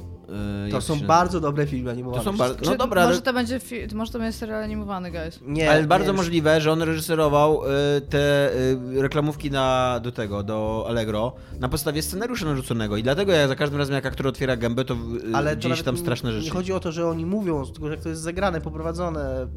Speaker 4: E,
Speaker 2: To są
Speaker 4: się-
Speaker 2: bardzo dobre filmy animowane.
Speaker 4: To są bardzo-
Speaker 2: Wszystko.
Speaker 4: No dobra,
Speaker 3: może
Speaker 4: ale-
Speaker 3: to będzie fi- może to będzie serial animowany, guys.
Speaker 2: Nie,
Speaker 4: ale bardzo
Speaker 2: nie,
Speaker 4: możliwe, że on reżyserował y, te y, reklamówki na, do tego, do Allegro na podstawie scenariusza narzuconego i dlatego ja za każdym razem jak aktor otwiera gębę, to y,
Speaker 2: Ale to
Speaker 4: dzieje się
Speaker 2: nawet
Speaker 4: tam straszne rzeczy.
Speaker 2: Nie chodzi o to, że oni mówią, tylko że jak to jest zagrane, poprowadzone.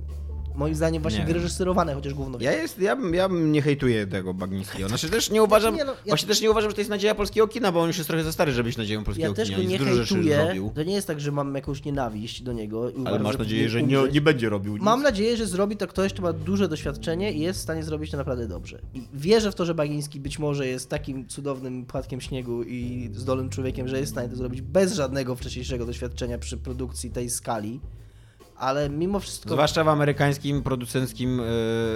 Speaker 2: Moim zdaniem właśnie
Speaker 4: Nie.
Speaker 2: wyreżyserowane, chociaż główno.
Speaker 4: Ja, jest, ja, bym- ja bym nie hejtuję tego Bagnickiego. Znaczy też nie uważam,
Speaker 2: Nie, no, ja-
Speaker 4: właśnie też nie uważam, że to jest nadzieja polskiego kina, bo on już jest trochę za stary, żeby być nadzieją polskiego
Speaker 2: Ja też
Speaker 4: kina.
Speaker 2: go
Speaker 4: i
Speaker 2: nie
Speaker 4: dużo rzeczy
Speaker 2: hejtuję. To nie jest tak, że mam jakąś nienawiść do niego.
Speaker 4: Ale
Speaker 2: uważam,
Speaker 4: masz nadzieję, że nie, nie będzie robił nic.
Speaker 2: Mam nadzieję, że zrobi to ktoś, kto ma duże doświadczenie i jest w stanie zrobić to naprawdę dobrze. I wierzę w to, że Bagiński być może jest takim cudownym płatkiem śniegu i zdolnym człowiekiem, że jest w stanie to zrobić bez żadnego wcześniejszego doświadczenia przy produkcji tej skali. Ale mimo wszystko.
Speaker 4: Zwłaszcza w amerykańskim producenckim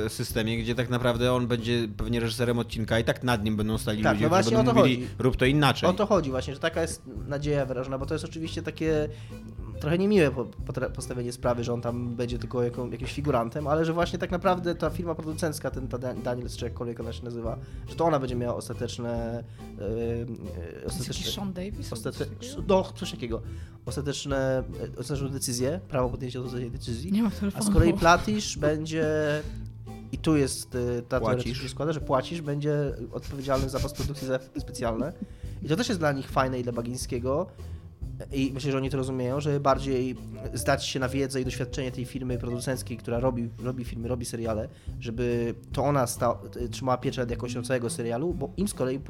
Speaker 4: e, systemie, gdzie tak naprawdę on będzie pewnie reżyserem odcinka i tak nad nim będą stali
Speaker 2: Tak,
Speaker 4: ludzie,
Speaker 2: no
Speaker 4: którzy
Speaker 2: właśnie
Speaker 4: będą
Speaker 2: o to
Speaker 4: mówili,
Speaker 2: chodzi.
Speaker 4: rób to inaczej.
Speaker 2: O to chodzi właśnie, że taka jest nadzieja wyrażona, bo to jest oczywiście takie trochę niemiłe postawienie sprawy, że on tam będzie tylko jaką, jakimś figurantem, ale że właśnie tak naprawdę ta firma producencka, ten ta Dan- Daniels, czy jakkolwiek ona się nazywa, że to ona będzie miała ostateczne... Yy, ostateczne
Speaker 3: Sean Davis? albo
Speaker 2: Ostate...
Speaker 3: coś takiego?
Speaker 2: No, coś takiego. Ostateczne, e, ostateczną decyzję, prawo podjęcia ostatecznej decyzji.
Speaker 3: Nie ma
Speaker 2: A z kolei Platisz będzie. I tu jest ta teoria, się składa, że płacisz, będzie odpowiedzialny za postprodukcję za efekty specjalne. I to też jest dla nich fajne i dla Bagińskiego. I myślę, że oni to rozumieją, żeby bardziej zdać się na wiedzę i doświadczenie tej firmy producenckiej, która robi, robi filmy, robi seriale, żeby to ona sta, trzymała pieczę jakością całego serialu, bo im z kolei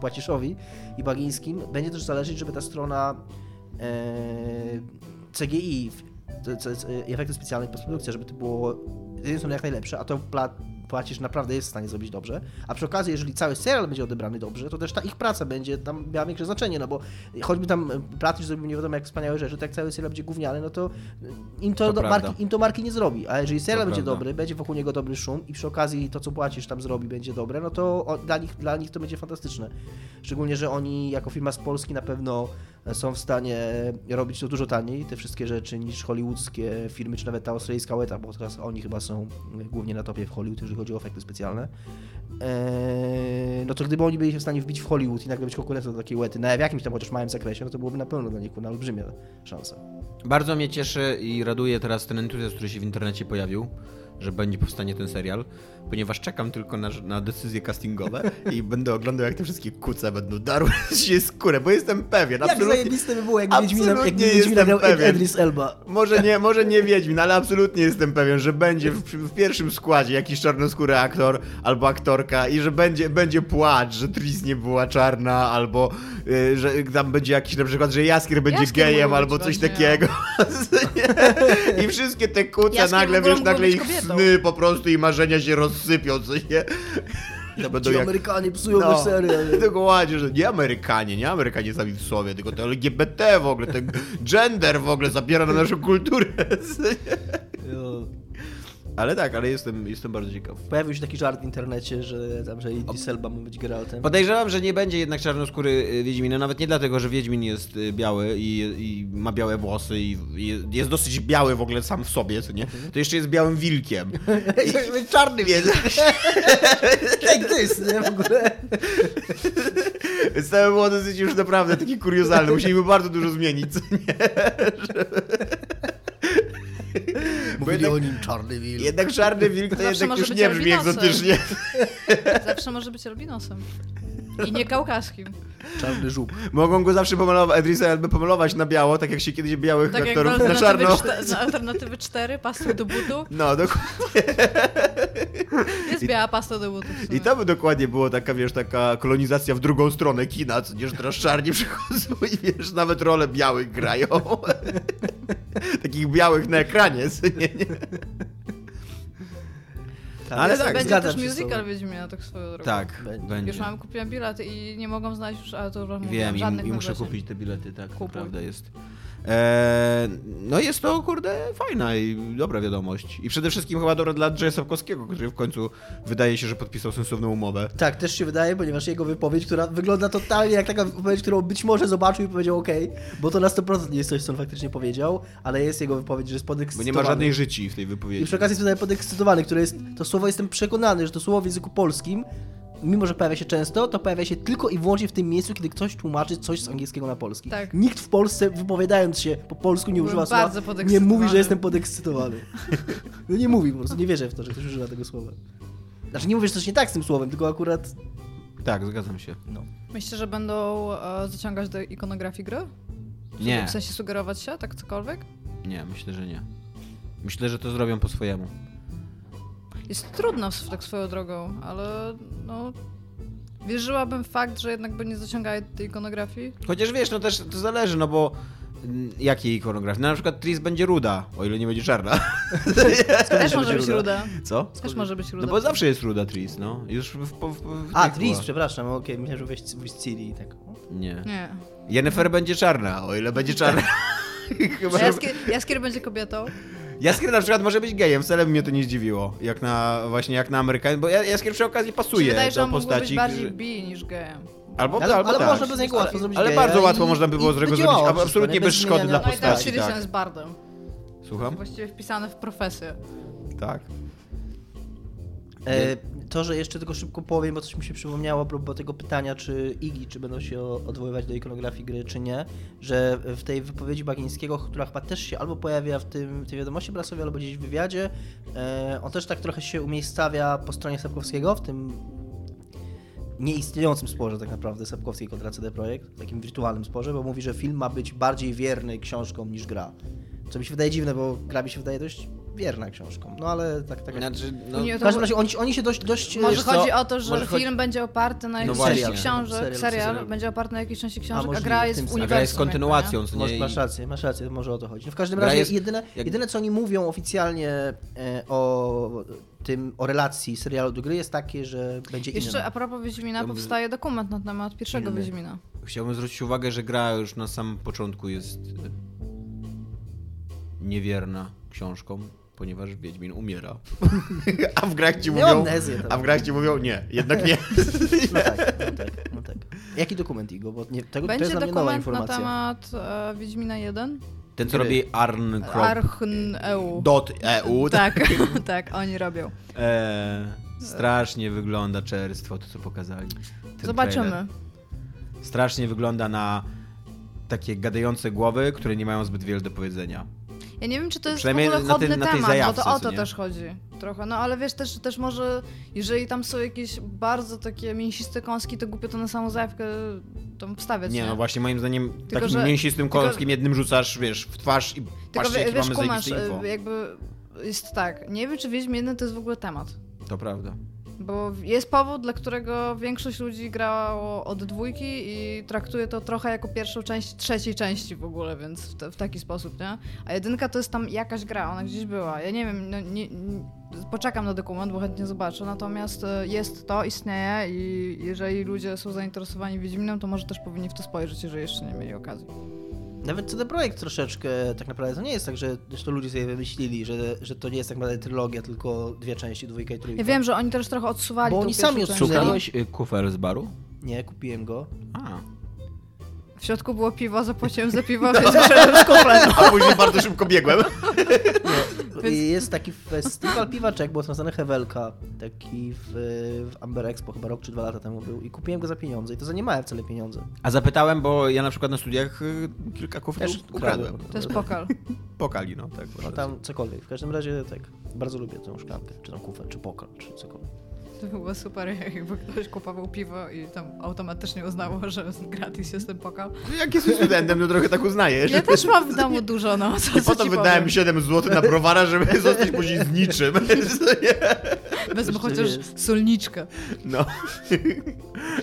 Speaker 2: Płaciszowi i Bagińskim będzie też zależeć, żeby ta strona e, CGI, efekty specjalne i postprodukcja, żeby to było z jednej strony jak najlepsze, a to płacisz naprawdę jest w stanie zrobić dobrze, a przy okazji, jeżeli cały serial będzie odebrany dobrze, to też ta ich praca będzie tam miała większe znaczenie, no bo choćby tam Platisz zrobił nie wiadomo jak wspaniałe rzeczy, to jak cały serial będzie gówniany, no to im to,
Speaker 4: To prawda.
Speaker 2: marki, im to marki nie zrobi, a jeżeli serial
Speaker 4: To
Speaker 2: będzie
Speaker 4: prawda.
Speaker 2: dobry, będzie wokół niego dobry szum i przy okazji to, co płacisz tam zrobi, będzie dobre, no to dla, nich, dla nich to będzie fantastyczne. Szczególnie, że oni jako firma z Polski na pewno są w stanie robić to dużo taniej, te wszystkie rzeczy, niż hollywoodzkie firmy, czy nawet ta australijska Weta, bo teraz oni chyba są głównie na topie w Hollywood, jeżeli chodzi o efekty specjalne. Eee, no to gdyby oni byli w stanie wbić w Hollywood i nagle być konkurencją do takiej Wety, na w jakimś tam chociaż małym zakresie, no to byłoby na pewno dla nich kurna olbrzymia szansa.
Speaker 4: Bardzo mnie cieszy i raduje teraz ten entuzjazm, który się w internecie pojawił, że będzie powstanie ten serial, ponieważ czekam tylko na, na decyzje castingowe i będę oglądał, jak te wszystkie kuce będą darły się skórę, bo jestem pewien,
Speaker 2: Jak
Speaker 4: absolutnie.
Speaker 2: zajebiste by było, jak
Speaker 4: absolutnie
Speaker 2: Wiedźmina, jak
Speaker 4: jestem
Speaker 2: Wiedźmina grał
Speaker 4: pewien.
Speaker 2: Idris Elba.
Speaker 4: Może nie, może nie Wiedźmin, ale absolutnie jestem pewien, że będzie w, w pierwszym składzie jakiś czarnoskóry aktor albo aktorka i że będzie, będzie płacz, że Tris nie była czarna, albo y, że tam będzie jakiś na przykład, że Jaskier będzie
Speaker 3: Jaskier
Speaker 4: gejem albo coś
Speaker 3: właśnie,
Speaker 4: takiego. I wszystkie te kuce
Speaker 3: Jaskier
Speaker 4: nagle, wiesz, nagle ich
Speaker 3: kobietą.
Speaker 4: Sny po prostu i marzenia się rozsypią, co nie? To będą
Speaker 2: Ci
Speaker 4: jak...
Speaker 2: Amerykanie psują
Speaker 4: No,
Speaker 2: no. serial.
Speaker 4: dokładnie, że nie Amerykanie, nie Amerykanie sami w sobie, tylko te LGBT w ogóle, ten gender w ogóle zabiera na naszą kulturę. Ale tak, ale jestem, jestem bardzo ciekaw.
Speaker 2: Pojawił się taki żart w internecie, że tam, że Idris Elba ma być Geraltem.
Speaker 4: Podejrzewam, że nie będzie jednak czarnoskóry y, Wiedźmina, nawet nie dlatego, że Wiedźmin jest y, biały i, i ma białe włosy i i jest dosyć biały w ogóle sam w sobie, co nie? To jeszcze jest białym wilkiem.
Speaker 2: Czarny więc. Jak to jest, nie? W ogóle.
Speaker 4: Więc to było dosyć już naprawdę takie kuriozalne. Musieliby bardzo dużo zmienić, co nie? Bo jednak,
Speaker 2: o nim czarny wilk.
Speaker 4: jednak czarny wilk to
Speaker 3: Zawsze
Speaker 4: jednak już nie brzmi egzotycznie.
Speaker 3: Zawsze może być albinosem. I nie kaukaskim.
Speaker 2: Czarny żuk.
Speaker 4: Mogą go zawsze pomalować, Edrisa Elby pomalować na biało, tak jak się kiedyś białych
Speaker 3: Tak
Speaker 4: aktorów na czarno.
Speaker 3: na alternatywy 4, pastą do butu.
Speaker 4: No, dokładnie.
Speaker 3: Jest biała pasta do sumie.
Speaker 4: I to by dokładnie było taka, wiesz, taka kolonizacja w drugą stronę kina, co nie, że teraz czarni przychodzą i wiesz, nawet role białych grają. Takich białych na ekranie, co nie, nie? Ale tak,
Speaker 3: Będzie też musical Wiedźmina, tak swoją drogą.
Speaker 4: Tak,
Speaker 2: Będzie.
Speaker 3: Już mam, kupiłem bilet i nie mogą znaleźć już, ale to już wam
Speaker 4: Wiem i,
Speaker 3: żadnych
Speaker 4: i muszę kupić te bilety, tak, to
Speaker 3: Kupuj.
Speaker 4: prawda jest. Eee, no jest to, kurde, fajna i dobra wiadomość. I przede wszystkim chyba dobra dla Andrzeja Sapkowskiego, który w końcu wydaje się, że podpisał sensowną umowę.
Speaker 2: Tak, też się wydaje, ponieważ jego wypowiedź, która wygląda totalnie jak taka wypowiedź, którą być może zobaczył i powiedział OK, bo to na 100% nie jest coś, co on faktycznie powiedział, ale jest jego wypowiedź, że jest
Speaker 4: Bo
Speaker 2: podekscytowany.
Speaker 4: nie ma żadnej życi w tej
Speaker 2: I
Speaker 4: wypowiedzi.
Speaker 2: przy okazji jest tutaj podekscytowany, które jest, to słowo jestem przekonany, że to słowo w języku polskim, mimo że pojawia się często, to pojawia się tylko i wyłącznie w tym miejscu, kiedy ktoś tłumaczy coś z angielskiego na polski.
Speaker 3: Tak.
Speaker 2: Nikt w Polsce, wypowiadając się po polsku, nie używa
Speaker 3: bardzo
Speaker 2: słowa, nie mówi, że jestem podekscytowany. No nie mówi po prostu, nie wierzę w to, że ktoś używa tego słowa. Znaczy nie mówię, że coś nie tak z tym słowem, tylko akurat...
Speaker 4: Tak, zgadzam się.
Speaker 2: No.
Speaker 3: Myślicie, że będą e, zaciągać do ikonografii gry?
Speaker 4: Nie,
Speaker 3: W sensie sugerować się, tak cokolwiek?
Speaker 4: nie, myślę, że nie. Myślę, że to zrobią po swojemu.
Speaker 3: Jest trudno tak swoją drogą, ale no... Wierzyłabym w fakt, że jednak by nie zaciągały tej ikonografii.
Speaker 4: Chociaż wiesz, no też to zależy, no bo jakiej ikonografii? No, na przykład Tris będzie ruda, o ile nie będzie czarna.
Speaker 3: Też może być
Speaker 2: ruda?
Speaker 3: ruda.
Speaker 4: Co?
Speaker 3: Też może być ruda.
Speaker 4: No bo zawsze jest ruda Tris, no. Już w, w, w, w
Speaker 2: A, Tris,
Speaker 4: była.
Speaker 2: przepraszam, okej, myślałem, że weź, weź Ciri i tak.
Speaker 4: Nie.
Speaker 3: Nie.
Speaker 4: Jennifer będzie czarna, o ile będzie czarna. Chyba.
Speaker 3: Jaskier, Jaskier będzie kobietą.
Speaker 4: Jaskier na przykład może być gejem, wcale by mnie to nie zdziwiło. Jak na, właśnie jak na Amerykan, bo Ja- Jaskier przy okazji pasuje
Speaker 3: wydaje,
Speaker 4: do postaci.
Speaker 3: być bardziej bi niż gejem.
Speaker 4: Albo,
Speaker 2: Ale,
Speaker 4: albo
Speaker 2: ale
Speaker 4: tak.
Speaker 2: można bez niego łatwo zrobić
Speaker 4: Ale
Speaker 2: geja
Speaker 4: bardzo
Speaker 2: i-
Speaker 4: łatwo można by było z
Speaker 2: by
Speaker 4: zrobić, absolutnie
Speaker 2: nie?
Speaker 4: bez szkody dla
Speaker 3: No i tak,
Speaker 4: postaci. Tak.
Speaker 3: jest bardem.
Speaker 4: Słucham?
Speaker 3: Właściwie wpisane w profesję.
Speaker 4: Tak.
Speaker 2: E, to, że jeszcze tylko szybko powiem, bo coś mi się przypomniało propos tego pytania, czy Iggy, czy będą się odwoływać do ikonografii gry, czy nie, że w tej wypowiedzi Bagińskiego, która chyba też się albo pojawia w tym, tej wiadomości prasowej, albo gdzieś w wywiadzie, e, on też tak trochę się umiejscawia po stronie Sapkowskiego, w tym nieistniejącym sporze tak naprawdę Sapkowskiej kontra CD Projekt, takim wirtualnym sporze, bo mówi, że film ma być bardziej wierny książkom niż gra. Co mi się wydaje dziwne, bo gra mi się wydaje dość wierna książkom. No ale tak, tak
Speaker 4: Znaczy, no,
Speaker 3: Nie,
Speaker 2: w każdym razie oni, oni się dość, dość
Speaker 3: Może chodzi o to, że
Speaker 4: może chodzi-
Speaker 3: film będzie oparty na jakiejś
Speaker 4: właśnie.
Speaker 3: części książek,
Speaker 2: Serial,
Speaker 3: serial,
Speaker 2: serial.
Speaker 3: będzie oparty na jakiejś części książek, a,
Speaker 2: możliwe,
Speaker 3: gra jest uniwersum.
Speaker 4: a gra jest
Speaker 3: jakby, nie?
Speaker 4: kontynuacją, co
Speaker 2: Może,
Speaker 4: nie?
Speaker 2: masz rację, masz rację, może o to chodzi. No w każdym
Speaker 4: Gra
Speaker 2: razie
Speaker 4: jest-
Speaker 2: jedyne,
Speaker 4: jak-
Speaker 2: jedyne co oni mówią oficjalnie e, o tym, o relacji serialu do gry jest takie, że będzie
Speaker 3: Jeszcze
Speaker 2: inna.
Speaker 3: a propos Wiedźmina, powstaje dokument na temat pierwszego
Speaker 2: Inny.
Speaker 3: Wiedźmina.
Speaker 4: Chciałbym zwrócić uwagę, że gra już na samym początku jest e, niewierna książką, ponieważ Wiedźmin umiera. A w grach ci mówią... A w grach ci mówią nie, jednak nie.
Speaker 2: No tak, no tak, no tak. Jaki dokument, Igo? Bo nie, tego, to
Speaker 3: Będzie
Speaker 2: jest mnie nowa
Speaker 3: dokument na
Speaker 2: informacja.
Speaker 3: temat e, Wiedźmina 1.
Speaker 4: Ten, co
Speaker 2: Gry.
Speaker 4: robi Arn.
Speaker 3: Archn EU.
Speaker 4: Dot EU.
Speaker 3: Tak, tak, oni robią.
Speaker 4: Eee, strasznie wygląda czerstwo, to co pokazali. Ten
Speaker 3: Zobaczymy.
Speaker 4: trailer. Strasznie wygląda na takie gadające głowy, które nie mają zbyt wiele do powiedzenia.
Speaker 3: Ja nie wiem, czy to jest w
Speaker 4: Przynajmniej
Speaker 3: ogóle
Speaker 4: na tej-
Speaker 3: chodny
Speaker 4: na tej
Speaker 3: temat,
Speaker 4: zajawce,
Speaker 3: bo to o to też chodzi. Trochę, no ale wiesz, też, też może, jeżeli tam są jakieś bardzo takie mięsiste kąski, to głupio to na samą zajawkę tam wstawiać, nie?
Speaker 4: Nie, no właśnie moim zdaniem takim
Speaker 3: że-
Speaker 4: mięsistym
Speaker 3: tylko-
Speaker 4: kąskiem jednym rzucasz, wiesz, w twarz i
Speaker 3: Tylko wie,
Speaker 4: jakie
Speaker 3: wiesz,
Speaker 4: mamy
Speaker 3: kumasz,
Speaker 4: info.
Speaker 3: e, jakby jest tak, nie wiem, czy Wiedźmin 1 to jest w ogóle temat.
Speaker 4: To prawda.
Speaker 3: Bo jest powód, dla którego większość ludzi grało od dwójki i traktuje to trochę jako pierwszą część trzeciej części w ogóle, więc w, te, w taki sposób, nie? A jedynka to jest tam jakaś gra, ona gdzieś była. Ja nie wiem, no, nie, nie, poczekam na dokument, bo chętnie zobaczę, natomiast e, jest to, istnieje i jeżeli ludzie są zainteresowani Wiedźminem, to może też powinni w to spojrzeć, jeżeli jeszcze nie mieli okazji.
Speaker 2: Nawet CD Projekt troszeczkę tak naprawdę to nie jest tak, że zresztą ludzie sobie wymyślili, że, że to nie jest tak naprawdę trylogia, tylko dwie części, dwójka i trójka.
Speaker 3: Ja wiem, że oni też trochę odsuwali
Speaker 2: Bo oni sami odsunęli.
Speaker 4: Szukałeś y, kufer z baru?
Speaker 2: Nie, kupiłem go.
Speaker 4: A.
Speaker 3: W środku było piwo, zapłaciłem za piwo, więc wyszedłem z kuflem.
Speaker 4: A później bardzo szybko biegłem.
Speaker 3: Więc-
Speaker 2: I jest taki festiwal piwaczek, było nazwany Hewelka, taki w, w Amber Expo chyba rok czy dwa lata temu był i kupiłem go za pieniądze i to za nie małe wcale pieniądze.
Speaker 4: A zapytałem, bo ja na przykład na studiach y, kilka
Speaker 2: Też
Speaker 4: ukradłem.
Speaker 3: To jest pokal.
Speaker 4: Pokali, no tak.
Speaker 2: No tam cokolwiek. W każdym razie tak, bardzo lubię tą szklankę, czy tam kufer, czy pokal, czy cokolwiek.
Speaker 3: To było super, jakby ktoś kupował piwo i tam automatycznie uznało, że gratis jest ten pokal.
Speaker 4: Jak jesteś studentem, to trochę tak uznajesz.
Speaker 3: Ja też mam w domu dużo, no. Co,
Speaker 4: I
Speaker 3: co
Speaker 4: potem wydałem
Speaker 3: powiem.
Speaker 4: 7 zł na browara, żeby zostać później z niczym.
Speaker 3: Wezmę chociaż
Speaker 2: jest.
Speaker 3: solniczkę.
Speaker 4: No.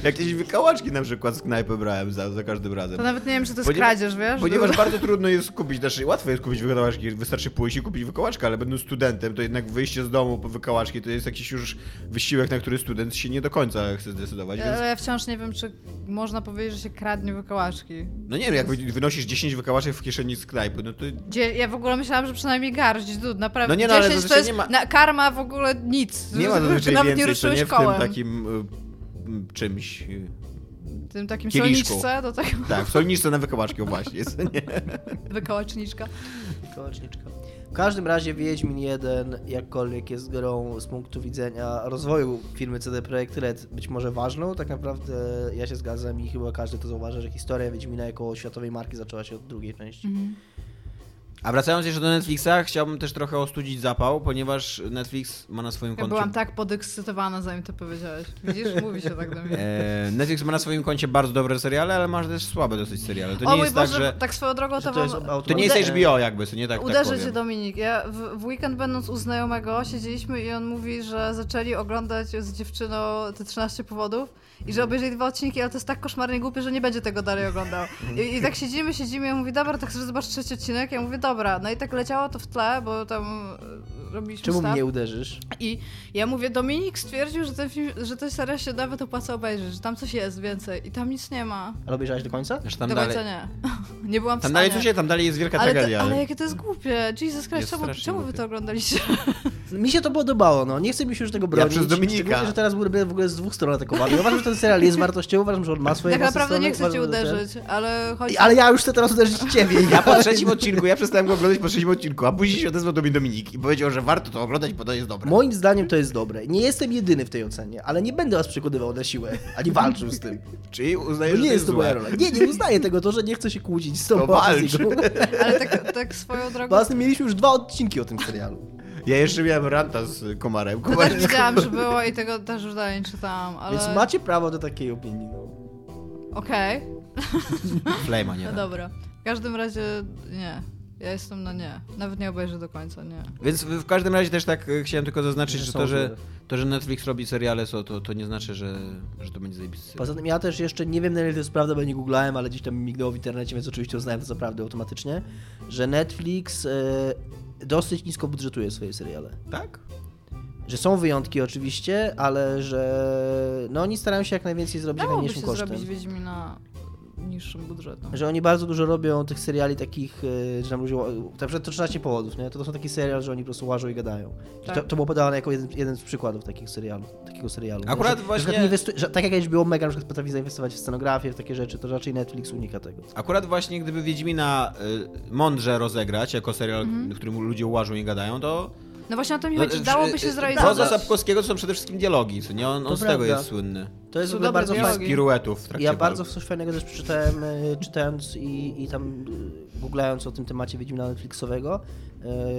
Speaker 4: Jakieś wykałaczki na przykład z knajpy brałem za, za każdym razem.
Speaker 3: To nawet nie wiem, czy to jest
Speaker 4: Ponieważ-
Speaker 3: kradzież, wiesz?
Speaker 4: Ponieważ bardzo trudno jest kupić, znaczy łatwo jest kupić wykałaczki, wystarczy pójść i kupić wykałaczkę, ale będąc studentem, to jednak wyjście z domu po wykałaczki to jest jakiś już wysiłek, na który student się nie do końca chce zdecydować, więc...
Speaker 3: Ale ja wciąż nie wiem, czy można powiedzieć, że się kradnie wykałaczki.
Speaker 4: No nie wiem, jak wy- wynosisz 10 wykałaczek w kieszeni z knajpy, no to...
Speaker 3: Gdzie, ja w ogóle myślałam, że przynajmniej garść, tu naprawdę.
Speaker 4: No nie, no, ale
Speaker 3: 10 to
Speaker 4: zazwyczaj
Speaker 3: jest
Speaker 4: nie ma-
Speaker 3: na, karma w ogóle nic.
Speaker 4: Nie ma zazwyczaj
Speaker 3: Nawet nie
Speaker 4: więcej, co
Speaker 3: ruszyłeś
Speaker 4: nie w tym
Speaker 3: kołem.
Speaker 4: takim y, czymś... y,
Speaker 3: Tym takim
Speaker 4: kieliszku.
Speaker 3: solniczce do tego
Speaker 4: Tak, w solniczce na wykałaczki, o właśnie. Jest, nie?
Speaker 3: wykałaczniczka.
Speaker 2: Kołaczniczka. Każdym razie Wiedźmin 1, jakkolwiek jest grą z punktu widzenia rozwoju firmy CD Projekt Red, być może ważną, tak naprawdę ja się zgadzam i chyba każdy to zauważa, że historia Wiedźmina jako światowej marki zaczęła się od drugiej części.
Speaker 3: Mhm.
Speaker 4: A wracając jeszcze do Netflixa, chciałbym też trochę ostudzić zapał, ponieważ Netflix ma na swoim
Speaker 3: Ja
Speaker 4: koncie...
Speaker 3: byłam tak podekscytowana, zanim to powiedziałeś. Widzisz, mówi się tak do mnie.
Speaker 4: E, Netflix ma na swoim koncie bardzo dobre seriale, ale ma też słabe dosyć seriale. To
Speaker 3: o
Speaker 4: nie
Speaker 3: mój
Speaker 4: jest
Speaker 3: Boże,
Speaker 4: tak, że...
Speaker 3: tak swoją drogą to,
Speaker 2: to jest
Speaker 3: wam...
Speaker 4: To nie jest HBO jakby, to nie tak, tak
Speaker 3: Uderzę
Speaker 4: powiem.
Speaker 3: cię Dominik. Ja w, w weekend będąc u znajomego siedzieliśmy i on mówi, że zaczęli oglądać z dziewczyną te 13 powodów i że obejrzeli dwa odcinki, ale to jest tak koszmarnie głupie, że nie będzie tego dalej oglądał. I, i tak siedzimy, siedzimy i on mówi, dobra, tak chcesz zobaczyć trzeci odcinek? Ja mówię, dobra. No i tak leciało to w tle, bo tam robiliśmy
Speaker 2: Czemu
Speaker 3: staw.
Speaker 2: mnie uderzysz?
Speaker 3: I ja mówię, Dominik stwierdził, że ten, film, że ten serial się nawet opłaca obejrzeć, że tam coś jest więcej i tam nic nie ma.
Speaker 2: Ale obejrzałeś do końca?
Speaker 4: Tam
Speaker 3: Do
Speaker 4: dalej,
Speaker 3: końca nie. nie byłam w
Speaker 4: tam
Speaker 3: stanie.
Speaker 4: dalej jest, tam dalej jest wielka
Speaker 3: ale,
Speaker 4: tragedia.
Speaker 3: ale jakie to jest głupie. Jesus Christ, czemu, czemu wy to oglądaliście?
Speaker 2: Mi się to podobało, no. Nie chcę mi się już tego bronić.
Speaker 4: przez Dominika.
Speaker 2: Że teraz byłby w ogóle z dwóch stron atakowany. Ja uważam, że ten serial jest wartościowy, uważam, że on ma swoje
Speaker 3: tak naprawdę nie chcę cię
Speaker 2: ten-
Speaker 3: uderzyć, ale chodzi...
Speaker 2: Ale ja już chcę teraz uderzyć ciebie.
Speaker 4: Ja po trzecim odcinku, ja przestałem go oglądać po trzecim odcinku, a później się odezwał do mnie Dominik i powiedział, że warto to oglądać, bo to jest dobre.
Speaker 2: Moim zdaniem to jest dobre. Nie jestem jedyny w tej ocenie, ale nie będę was przekonywał na siłę, ani walczył z tym.
Speaker 4: Czyli uznajesz,
Speaker 2: nie
Speaker 4: że
Speaker 2: jest to moja rola. Nie, nie uznaję tego, to, że nie chcę się kłócić z tobą.
Speaker 4: To walcz.
Speaker 3: Ale tak, tak swoją drogą...
Speaker 2: Bo mieliśmy już dwa odcinki o tym serialu.
Speaker 4: Ja jeszcze miałem ranta z Komarem.
Speaker 3: To
Speaker 4: Komar...
Speaker 3: też widziałam, że było i tego też już dalej nie czytałam, ale...
Speaker 2: Więc macie prawo do takiej opinii. No.
Speaker 3: Okej,
Speaker 4: Flama, nie
Speaker 3: no dobra. W każdym razie nie. Ja jestem na nie. Nawet nie obejrzę do końca, nie.
Speaker 4: Więc w każdym razie też tak e, chciałem tylko zaznaczyć,
Speaker 2: Że
Speaker 4: to, że, to, że Netflix robi seriale, so, to, to nie znaczy, że, że to będzie zajebisty.
Speaker 2: Poza tym ja też jeszcze nie wiem na ile to jest prawda, bo nie googlałem, ale gdzieś tam mignęło w internecie, więc oczywiście uznałem to za prawdę automatycznie, że Netflix e, dosyć nisko budżetuje swoje seriale.
Speaker 4: Tak?
Speaker 2: Że są wyjątki oczywiście, ale że no oni starają się jak najwięcej zrobić jak
Speaker 3: Dałoby
Speaker 2: najmniejszym
Speaker 3: się
Speaker 2: kosztem.
Speaker 3: zrobić Wiedźmina niższym budżetem.
Speaker 2: Że oni bardzo dużo robią tych seriali takich, e, że tam ludzie, na przykład to 13 powodów, nie? To, to są takie serial, że oni po prostu łażą i gadają.
Speaker 3: Tak.
Speaker 2: To, to było podawane jako jeden, jeden z przykładów takich serialu, takiego serialu.
Speaker 4: Akurat
Speaker 2: że,
Speaker 4: właśnie-
Speaker 2: Że, inwestu- że, tak jak HBO Mega na przykład potrafi zainwestować w scenografię, w takie rzeczy, to raczej Netflix unika tego.
Speaker 4: Akurat właśnie gdyby Wiedźmina y, mądrze rozegrać jako serial,
Speaker 3: Mhm.
Speaker 4: w którym ludzie łażą i gadają, to...
Speaker 3: No właśnie o to mi
Speaker 4: No,
Speaker 3: chodzi.
Speaker 4: y,
Speaker 3: Dałoby
Speaker 4: y,
Speaker 3: się
Speaker 4: y,
Speaker 3: zrealizować.
Speaker 4: Poza Sapkowskiego to są przede wszystkim dialogi, co nie? On,
Speaker 2: To
Speaker 4: on z tego
Speaker 2: prawda.
Speaker 4: jest słynny.
Speaker 2: To jest w
Speaker 3: Są
Speaker 2: ogóle
Speaker 3: dobre
Speaker 2: bardzo fajne.
Speaker 4: Z piruetów w trakcie
Speaker 2: Ja bardzo coś fajnego też przeczytałem, e, czytając i, i tam googlając o tym temacie Wiedźmina Netflixowego,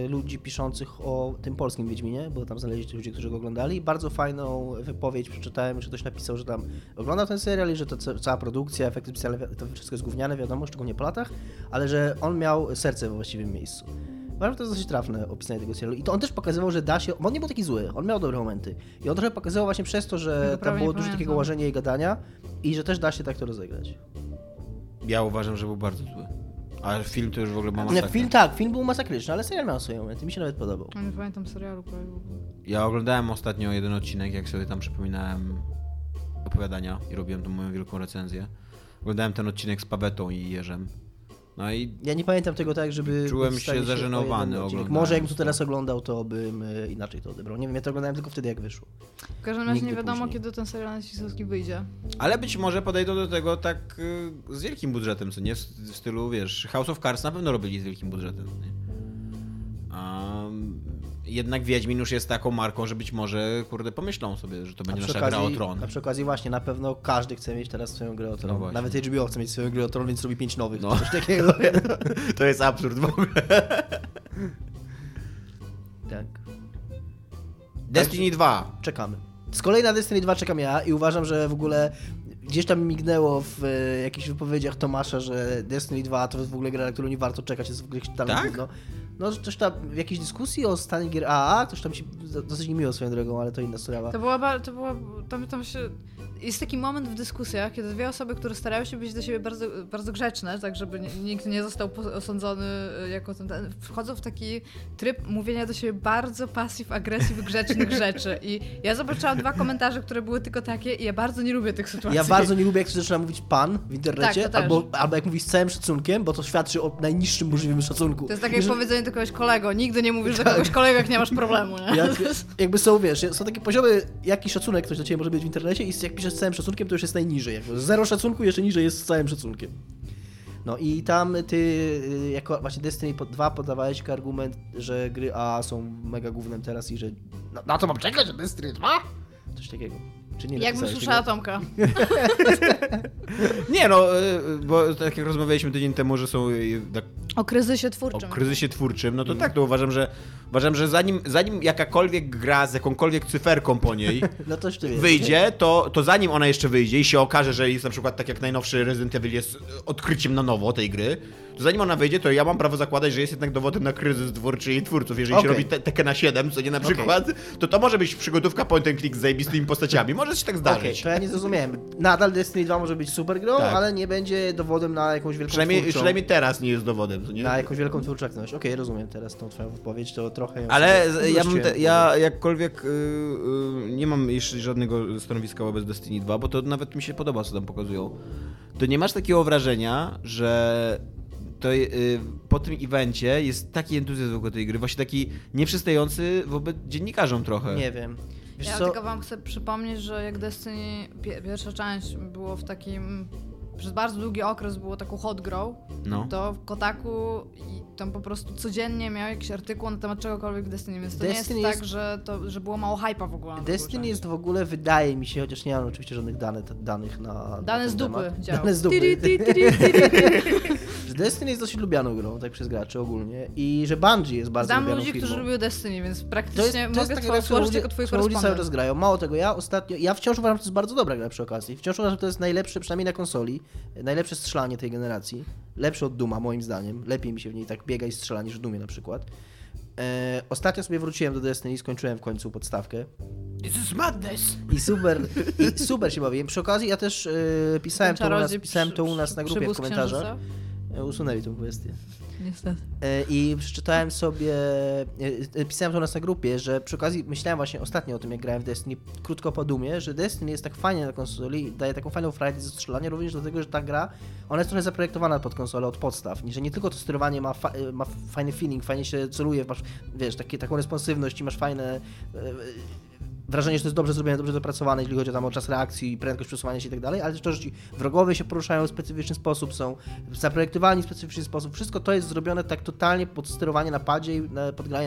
Speaker 2: ludzi piszących o tym polskim Wiedźminie, bo tam znaleźli ludzie, którzy go oglądali. Bardzo fajną wypowiedź przeczytałem, że ktoś napisał, że tam oglądał ten serial i że to ca- cała produkcja, efekty specjalne, to wszystko jest gówniane, wiadomo, szczególnie po latach, ale że on miał serce we właściwym miejscu. Uważam, że to jest dosyć trafne opisanie tego serialu. I to on też pokazywał, że da się. bo On nie był taki zły, on miał dobre momenty. I on trochę pokazywał właśnie przez to, że
Speaker 3: Tego
Speaker 2: tam
Speaker 3: prawie
Speaker 2: było dużo takiego łażenia i gadania i że też da się tak to rozegrać.
Speaker 4: Ja uważam, że był bardzo zły. A film to już w ogóle ma
Speaker 2: Nie,
Speaker 4: masakrę.
Speaker 2: film tak, film był masakryczny, ale serial miał swoje momenty, mi się nawet podobał.
Speaker 3: Ja Nie pamiętam serialu prawie w ogóle.
Speaker 4: Ja oglądałem ostatnio jeden odcinek, jak sobie tam przypominałem opowiadania i robiłem tą moją wielką recenzję. Oglądałem ten odcinek z Pawetą i Jerzem. No i
Speaker 2: Ja nie pamiętam tego tak, żeby...
Speaker 4: Czułem się zażenowany
Speaker 2: Może jakbym to teraz oglądał, to bym e, inaczej to odebrał. Nie wiem, ja to oglądałem tylko wtedy, jak wyszło.
Speaker 3: W każdym razie
Speaker 2: Nigdy
Speaker 3: nie wiadomo,
Speaker 2: później.
Speaker 3: kiedy ten serial Netflixowski wyjdzie.
Speaker 4: Ale być może podejdą do tego tak y, z wielkim budżetem, co nie? W, stylu, wiesz, House of Cards na pewno robili z wielkim budżetem. Nie? A jednak Wiedźmin już jest taką marką, że być może, kurde, pomyślą sobie, że to będzie nasza gra o tron.
Speaker 2: a przy okazji właśnie, na pewno każdy chce mieć teraz swoją grę o tron.
Speaker 4: No właśnie.
Speaker 2: Nawet HBO chce mieć swoją grę o tron, więc robi pięć nowych.
Speaker 4: No.
Speaker 2: Coś takiego.
Speaker 4: To jest absurd w ogóle.
Speaker 2: tak.
Speaker 4: Destiny 2.
Speaker 2: Czekamy. Z kolei na Destiny 2 czekam ja i uważam, że w ogóle gdzieś tam mignęło w e, jakichś wypowiedziach Tomasza, że Destiny 2 to jest w ogóle gra, na którą nie warto czekać, jest w ogóle tam
Speaker 4: Tak?
Speaker 2: gówno. No coś tam, w jakiejś dyskusji o stanie gier AA, ktoś tam się dosyć niemiło swoją drogą, ale to inna sprawa.
Speaker 3: To była, to była, tam, tam się, jest taki moment w dyskusjach, kiedy dwie osoby, które starają się być do siebie bardzo, bardzo grzeczne, tak żeby ni- nikt nie został osądzony y, jako ten, ten, wchodzą w taki tryb mówienia do siebie bardzo pasyw-agresyw grzecznych rzeczy i ja zobaczyłam dwa komentarze, które były tylko takie i ja bardzo nie lubię tych sytuacji.
Speaker 2: Ja bardzo nie lubię, jak ktoś zaczyna mówić pan w internecie,
Speaker 3: Tak,
Speaker 2: albo, albo jak mówi z całym szacunkiem, bo to świadczy o najniższym możliwym szacunku.
Speaker 3: To jest tak jak
Speaker 2: Jeżeli-
Speaker 3: powiedzenie do kogoś kolego, nigdy nie mówisz do kogoś kolego, jak nie masz problemu, nie?
Speaker 2: Jak, jakby są, wiesz, są takie poziomy, jaki szacunek ktoś do ciebie może mieć w internecie i jak piszesz z całym szacunkiem, to już jest najniżej. Jak zero szacunku, jeszcze niżej jest z całym szacunkiem. No i tam ty, y, jako właśnie Destiny 2 podawałeś argument, że gry A są mega głównym teraz i że na, na to mam czekać, że Destiny 2? Coś takiego. Czy nie
Speaker 3: Jak bym
Speaker 2: napisałeś
Speaker 3: słyszała
Speaker 2: tego?
Speaker 3: Tomka.
Speaker 4: Nie no, y, bo tak jak rozmawialiśmy tydzień temu, że są y, tak
Speaker 3: O kryzysie
Speaker 4: o
Speaker 3: twórczym.
Speaker 4: kryzysie twórczym, no to tak, to uważam, że uważam, że zanim, zanim jakakolwiek gra z jakąkolwiek cyferką po niej
Speaker 2: No to
Speaker 4: wyjdzie, to, to zanim ona jeszcze wyjdzie i się okaże, że jest na przykład tak jak najnowszy Resident Evil jest odkryciem na nowo tej gry, to zanim ona wyjdzie, to ja mam prawo zakładać, że jest jednak dowodem na kryzys twórczy jej twórców. Jeżeli się
Speaker 2: Okej.
Speaker 4: robi te, Tekkena 7, co nie na przykład, to to może być przygodówka point and click z zajebistymi postaciami. Może się tak
Speaker 2: Okej,
Speaker 4: zdarzyć.
Speaker 2: to ja nie zrozumiałem. Nadal Destiny 2 może być super grą,
Speaker 4: Tak.
Speaker 2: ale nie będzie dowodem na jakąś wielką
Speaker 4: Przynajmniej,
Speaker 2: twórczą...
Speaker 4: przynajmniej teraz nie jest dowodem. To nie?
Speaker 2: Na jakąś wielką twórczą aktywność. Okej, rozumiem teraz tą twoją wypowiedź, to trochę...
Speaker 4: Ale ja, bym te, ja jakkolwiek y, y, nie mam jeszcze żadnego stanowiska wobec Destiny 2, bo to nawet mi się podoba, co tam pokazują. To nie masz takiego wrażenia, że to y, po tym evencie jest taki entuzjazm wokół tej gry, właśnie taki nieprzystający wobec dziennikarzom trochę.
Speaker 2: Nie wiem. Wiesz
Speaker 3: Ja
Speaker 2: co?
Speaker 3: tylko wam chcę przypomnieć, że jak Destiny pie- pierwsza część było w takim przez bardzo długi okres było taką hot grow,
Speaker 4: No.
Speaker 3: to w Kotaku tam po prostu codziennie miał jakiś artykuł na temat czegokolwiek w Destiny, więc to
Speaker 2: Destiny
Speaker 3: nie jest,
Speaker 2: jest-
Speaker 3: tak, że, to, że było mało hype'a w ogóle. na
Speaker 2: Destiny jest w ogóle, wydaje mi się, chociaż nie mam oczywiście żadnych danych, danych na. na
Speaker 3: Dane
Speaker 2: ten
Speaker 3: z dupy.
Speaker 2: Dane z dupy.
Speaker 3: Tiri, tiri, tiri,
Speaker 2: Destiny jest dosyć lubianą grą, tak przez graczy ogólnie. I że Bungie jest bardzo
Speaker 3: Znam
Speaker 2: lubianą
Speaker 3: ludzi,
Speaker 2: firmą.
Speaker 3: którzy lubią Destiny, więc
Speaker 2: To jest,
Speaker 3: praktycznie
Speaker 2: to jest
Speaker 3: mogę
Speaker 2: taka
Speaker 3: twoją,
Speaker 2: ludzie,
Speaker 3: jako
Speaker 2: ludzie cały czas grają. Mało tego, ja ostatnio, ja wciąż uważam, że to jest bardzo dobra gra przy okazji. Wciąż uważam, że to jest najlepsze, przynajmniej na konsoli, najlepsze strzelanie tej generacji. Lepsze od Duma, moim zdaniem. Lepiej mi się w niej tak biega i strzela niż w Dumie na przykład. E, ostatnio sobie wróciłem do Destiny i skończyłem w końcu podstawkę.
Speaker 4: This is madness!
Speaker 2: I super, i super się bawiłem. Przy okazji ja też e, pisałem, to u nas, pisałem to u nas na grupie w komentarzach.
Speaker 3: księżyca?
Speaker 2: E, Usunęli tą kwestię.
Speaker 3: Niestety.
Speaker 2: E, I przeczytałem sobie, e, e, pisałem to u nas na grupie, że przy okazji myślałem właśnie ostatnio o tym, jak grałem w Destiny, krótko po Dumie, że Destiny jest tak fajnie na konsoli, daje taką fajną frajdę ze strzelania, również dlatego, że ta gra, ona jest trochę zaprojektowana pod konsolę od podstaw, że nie tylko to sterowanie ma, fa- ma fajny feeling, fajnie się celuje, masz, wiesz, takie, taką responsywność i masz fajne... Wrażenie, że to jest dobrze zrobione, dobrze dopracowane, jeśli chodzi tam o czas reakcji, prędkość przesuwania się i tak dalej, ale też to, że ci wrogowie się poruszają w specyficzny sposób, są zaprojektowani w specyficzny sposób. Wszystko to jest zrobione tak totalnie pod sterowanie na padzie i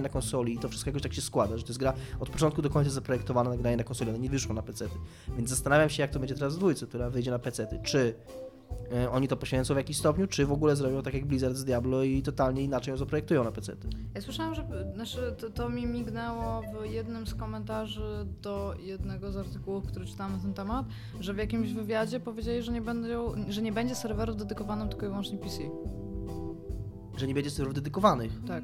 Speaker 2: na, konsoli i to wszystko jakoś tak się składa, że to jest gra od początku do końca zaprojektowana na granie na konsoli, ona nie wyszła na PC. Więc zastanawiam się, jak to będzie teraz w dwójce, która wyjdzie na PC. Czy oni to poświęcą w jakiś stopniu, czy w ogóle zrobią tak jak Blizzard z Diablo i totalnie inaczej ją zaprojektują na PC.
Speaker 3: Ja słyszałam, że znaczy, to, to mi mignęło w jednym z komentarzy do jednego z artykułów, który czytałem na ten temat, że w jakimś wywiadzie powiedzieli, że nie, będą, że nie będzie serwerów dedykowanym tylko i wyłącznie PC.
Speaker 2: Że nie będzie serwerów dedykowanych.
Speaker 3: Tak.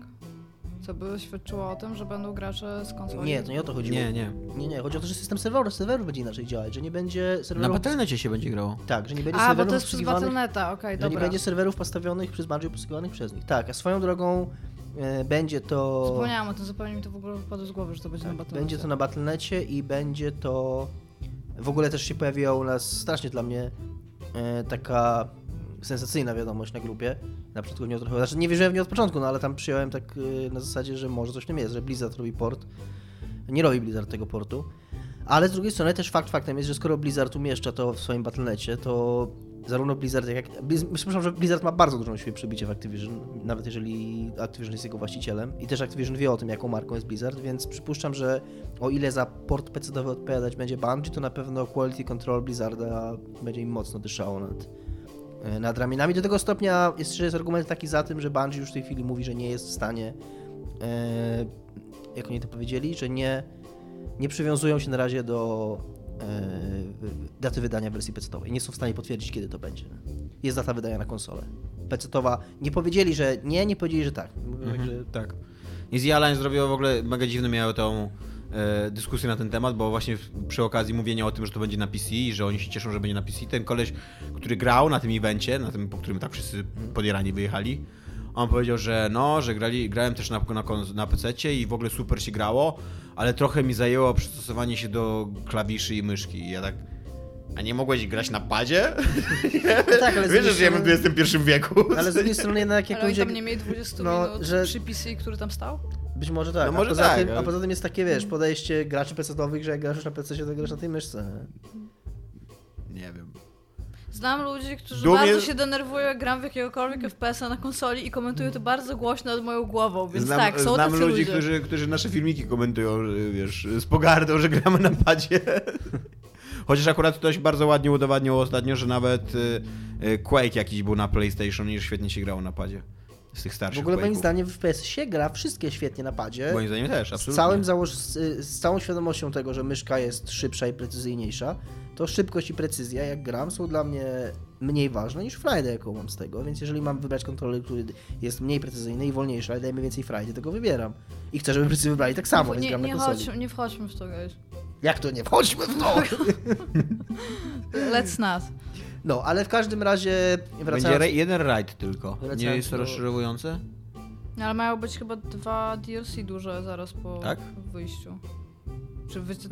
Speaker 3: Co by świadczyło o tym, że będą gracze z konsoli.
Speaker 2: Nie, to nie o to chodziło.
Speaker 4: Nie, nie.
Speaker 2: Nie, nie, chodzi o to, że system serwerów, serwerów będzie inaczej działać, że nie będzie
Speaker 4: Na
Speaker 2: serwerów...
Speaker 4: Battle.necie się będzie grało.
Speaker 2: Tak, że nie będzie
Speaker 3: A, bo
Speaker 2: serwerów
Speaker 3: to jest przez
Speaker 2: obsługiwanych-
Speaker 3: Battle.neta, okej,
Speaker 2: Że
Speaker 3: dobra.
Speaker 2: nie będzie serwerów postawionych przez Bungie posługiwanych przez nich. Tak, a swoją drogą e, będzie to...
Speaker 3: Zapomniałam o tym, zupełnie mi to w ogóle wypadło z głowy, że to będzie na Battle.necie.
Speaker 2: Tak, Będzie to na Battle.necie i będzie to... W ogóle też się pojawiła u nas strasznie dla mnie e, taka sensacyjna wiadomość na grupie. Na początku w nią trochę... Znaczy nie wierzyłem w nią od początku, no ale tam przyjąłem tak e, na zasadzie, że może coś w tym jest, że Blizzard robi port. Nie robi Blizzard tego portu. Ale z drugiej strony też fakt faktem jest, że skoro Blizzard umieszcza to w swoim Battle.necie, to zarówno Blizzard, jak... Myślę, że Blizzard ma bardzo dużą siłę przybicie w Activision, nawet jeżeli Activision jest jego właścicielem. I też Activision wie o tym, jaką marką jest Blizzard, więc przypuszczam, że o ile za port PC-owy odpowiadać będzie Bungie, to na pewno quality control Blizzarda będzie im mocno dyszało nad, nad ramionami. Do tego stopnia jest, że jest argument taki za tym, że Bungie już w tej chwili mówi, że nie jest w stanie, e, jak oni to powiedzieli, że nie, nie przywiązują się na razie do e, daty wydania wersji PC-owej. Nie są w stanie potwierdzić, kiedy to będzie. Jest data wydania na konsolę. PC-owa nie powiedzieli, że nie, nie powiedzieli, że tak.
Speaker 4: Mhm, tak. I z Alliance zrobiło w ogóle, mega dziwne miały tą e, dyskusję na ten temat, bo właśnie przy okazji mówienia o tym, że to będzie na PC i że oni się cieszą, że będzie na PC, ten koleś, który grał na tym evencie, na tym, po którym tak wszyscy podierani wyjechali, on powiedział, że no, że grali, grałem też na, na, na PC i w ogóle super się grało, ale trochę mi zajęło przystosowanie się do klawiszy i myszki. I ja tak, a nie mogłeś grać na padzie?
Speaker 2: No tak, ale z
Speaker 4: Wiesz, że żyjemy w XXI wieku.
Speaker 2: Ale z drugiej strony jednak
Speaker 3: Ale oni
Speaker 2: jakąś...
Speaker 3: tam nie mieli 20
Speaker 2: no,
Speaker 3: minut
Speaker 2: że-
Speaker 3: przy PC, który tam stał?
Speaker 2: Być może tak.
Speaker 4: No może
Speaker 2: a, poza
Speaker 4: tak,
Speaker 2: tym,
Speaker 4: ale-
Speaker 2: a poza tym jest takie, wiesz, podejście graczy PC-owych, że jak grasz na PC, to grasz na tej myszce.
Speaker 4: Nie wiem.
Speaker 3: Znam ludzi, którzy
Speaker 4: Dumie-
Speaker 3: bardzo się denerwują, jak gram w jakiegokolwiek FPS-a na konsoli i komentują to bardzo głośno nad moją głową, więc
Speaker 4: znam,
Speaker 3: tak, są
Speaker 4: znam
Speaker 3: tacy
Speaker 4: ludzi,
Speaker 3: ludzie.
Speaker 4: którzy, którzy nasze filmiki komentują, wiesz, z pogardą, że gramy na padzie. Chociaż akurat ktoś bardzo ładnie udowadniał ostatnio, że nawet y, y, Quake jakiś był na PlayStation i świetnie się grało na padzie. Z tych
Speaker 2: W
Speaker 4: starszych
Speaker 2: ogóle moim zdaniem w FPS się gra wszystkie świetnie na padzie.
Speaker 4: Moim zdaniem też,
Speaker 2: Z,
Speaker 4: absolutnie.
Speaker 2: całym założ... z, z całą świadomością tego, że myszka jest szybsza i precyzyjniejsza, to szybkość i precyzja, jak gram, są dla mnie mniej ważne niż frajdę, jaką mam z tego. Więc jeżeli mam wybrać kontroler, który jest mniej precyzyjny i wolniejszy, ale daje mi więcej frajdy, to go wybieram. I chcę, żeby wszyscy wybrali tak samo, więc
Speaker 3: nie,
Speaker 2: gram na
Speaker 3: nie,
Speaker 2: konsoli.
Speaker 3: chodź, nie wchodźmy w to, guys.
Speaker 2: Jak to nie? Wchodźmy w to!
Speaker 3: Let's not.
Speaker 2: No, ale w każdym razie
Speaker 4: Będzie
Speaker 2: wracając...
Speaker 4: ra- jeden raid tylko.
Speaker 2: Wracając
Speaker 4: Nie jest to
Speaker 2: do-
Speaker 4: rozszerzowujące?
Speaker 3: No, ale mają być chyba dwa DLC duże zaraz po
Speaker 4: Tak?
Speaker 3: wyjściu.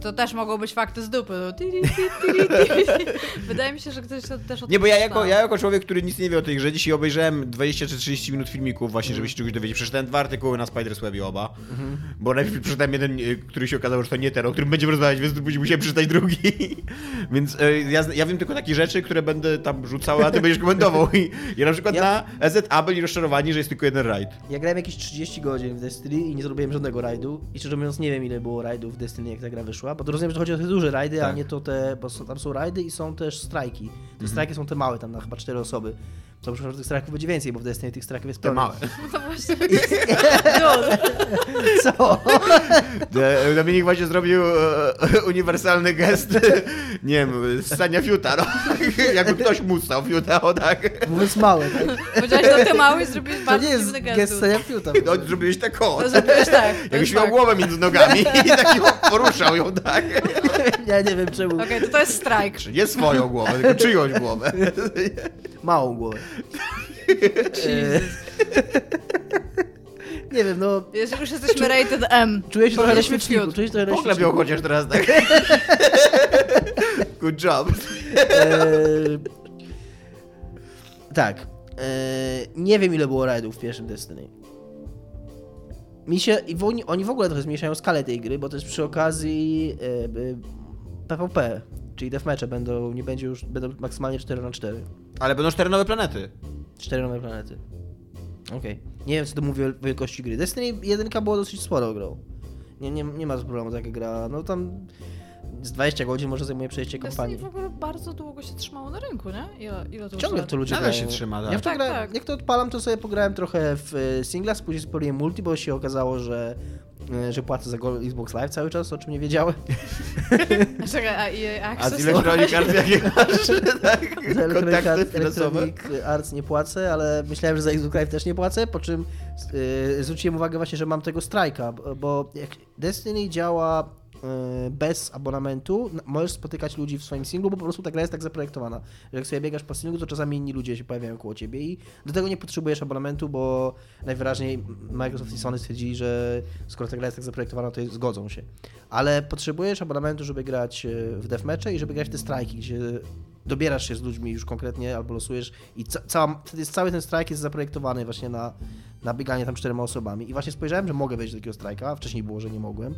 Speaker 3: To też mogą być fakty z dupy. no. Wydaje mi się, że ktoś to też
Speaker 4: Nie, bo ja jako, ja jako człowiek, który nic nie wie o tej grze, dzisiaj obejrzałem 20 czy 30 minut filmików właśnie, żeby się czegoś dowiedzieć. Przeczytałem dwa artykuły na Spider-Swebie oba, bo najpierw przeczytałem jeden, y, który się okazało, że to nie ten, o którym będziemy rozmawiać, więc później musiałem przeczytać drugi. więc y, ja, ja wiem tylko takie rzeczy, które będę tam rzucał, a ty będziesz komentował. I ja na przykład
Speaker 2: Ja-
Speaker 4: na EZA byli rozczarowani, że jest tylko jeden raid.
Speaker 2: Ja grałem jakieś 30 godzin w Destiny i nie zrobiłem żadnego rajdu. I szczerze mówiąc nie wiem ile było rajdów w Destiny jak ta gra wyszła, bo to rozumiem, że chodzi o te duże rajdy, a
Speaker 4: Tak.
Speaker 2: nie to te, bo są, tam są rajdy i są też strajki. Te strajki są te małe, tam na chyba 4 osoby. To muszę, że tych strajków będzie więcej, bo w Destiny tych strajków jest
Speaker 4: Te
Speaker 2: pełno.
Speaker 4: małe.
Speaker 3: No właśnie. Dude.
Speaker 2: Co?
Speaker 4: Dominik właśnie zrobił e, uniwersalny gest, nie wiem, ssania fiuta, no. Jakby ktoś mu stał fiuta, o tak.
Speaker 2: Mówiąc małe, tak?
Speaker 3: Powiedziałeś do ty mały i zrobiłeś
Speaker 2: To
Speaker 3: bardzo
Speaker 2: nie jest
Speaker 3: dziwny
Speaker 2: gest
Speaker 3: gest.
Speaker 2: stania piuta.
Speaker 4: No, zrobiłeś tak o.
Speaker 3: To zrobiłeś tak. to
Speaker 4: Jakbyś miał
Speaker 3: tak.
Speaker 4: głowę między nogami i taki poruszał ją, tak?
Speaker 2: Ja nie wiem czemu.
Speaker 3: Okej, to to jest strajk.
Speaker 4: Nie swoją głowę, tylko czyjąś głowę.
Speaker 2: Małą głowę.
Speaker 3: Jesus.
Speaker 2: Nie wiem, no...
Speaker 3: Jeżeli już jesteśmy rated M.
Speaker 2: Czuję się trochę na świeczniku. Czuję się trochę na świeczniku.
Speaker 4: chociaż teraz tak. Good job.
Speaker 2: Eee, tak. Eee, nie wiem ile było rajdów w pierwszym Destiny. Mi się. Oni, oni w ogóle trochę zmniejszają skalę tej gry, bo to jest przy okazji e, e, PvP. Czyli deathmatche będą, nie będzie już, będą maksymalnie 4 na 4
Speaker 4: Ale będą cztery nowe planety.
Speaker 2: 4 nowe planety. Okej. Nie wiem co to mówi o wielkości gry. Destiny 1 było dosyć sporo grą. Nie, nie, nie ma problemu taka gra. No tam z 20 godzin może zajmuje przejście
Speaker 3: Destiny
Speaker 2: kampanii.
Speaker 3: w ogóle bardzo długo się trzymało na rynku, nie? Ile, ile to
Speaker 2: Ciągle to ludzie grają.
Speaker 4: się trzyma, tak.
Speaker 2: Ja w to
Speaker 3: Tak,
Speaker 2: grałem,
Speaker 3: tak.
Speaker 2: jak to odpalam, to sobie pograłem trochę w e, singlas, później spaliłem multi, bo się okazało, że, e, że płacę za Gold Xbox Live cały czas, o czym nie wiedziałem.
Speaker 3: A Czekaj, a EA
Speaker 4: A
Speaker 3: Access?
Speaker 4: z Electronic Arts jakie masz? Tak, kontakty
Speaker 2: Arts,
Speaker 4: finansowe.
Speaker 2: Electronic Arts nie płacę, ale myślałem, że za Xbox Live też nie płacę, po czym e, zwróciłem uwagę właśnie, że mam tego strajka, bo- jak Destiny działa e, bez abonamentu, możesz spotykać ludzi w swoim singlu, bo po prostu ta gra jest tak zaprojektowana, że jak sobie biegasz po singlu, to czasami inni ludzie się pojawiają koło ciebie i do tego nie potrzebujesz abonamentu, bo najwyraźniej Microsoft i Sony stwierdzili, że skoro ta gra jest tak zaprojektowana, to zgodzą się. Ale potrzebujesz abonamentu, żeby grać e, w deathmatche i żeby grać w te strajki, gdzie dobierasz się z ludźmi już konkretnie albo losujesz i ca cała, jest, cały ten strajk jest zaprojektowany właśnie na, na bieganie tam czterema osobami. I właśnie spojrzałem, że mogę wejść do takiego strajka, wcześniej było, że nie mogłem.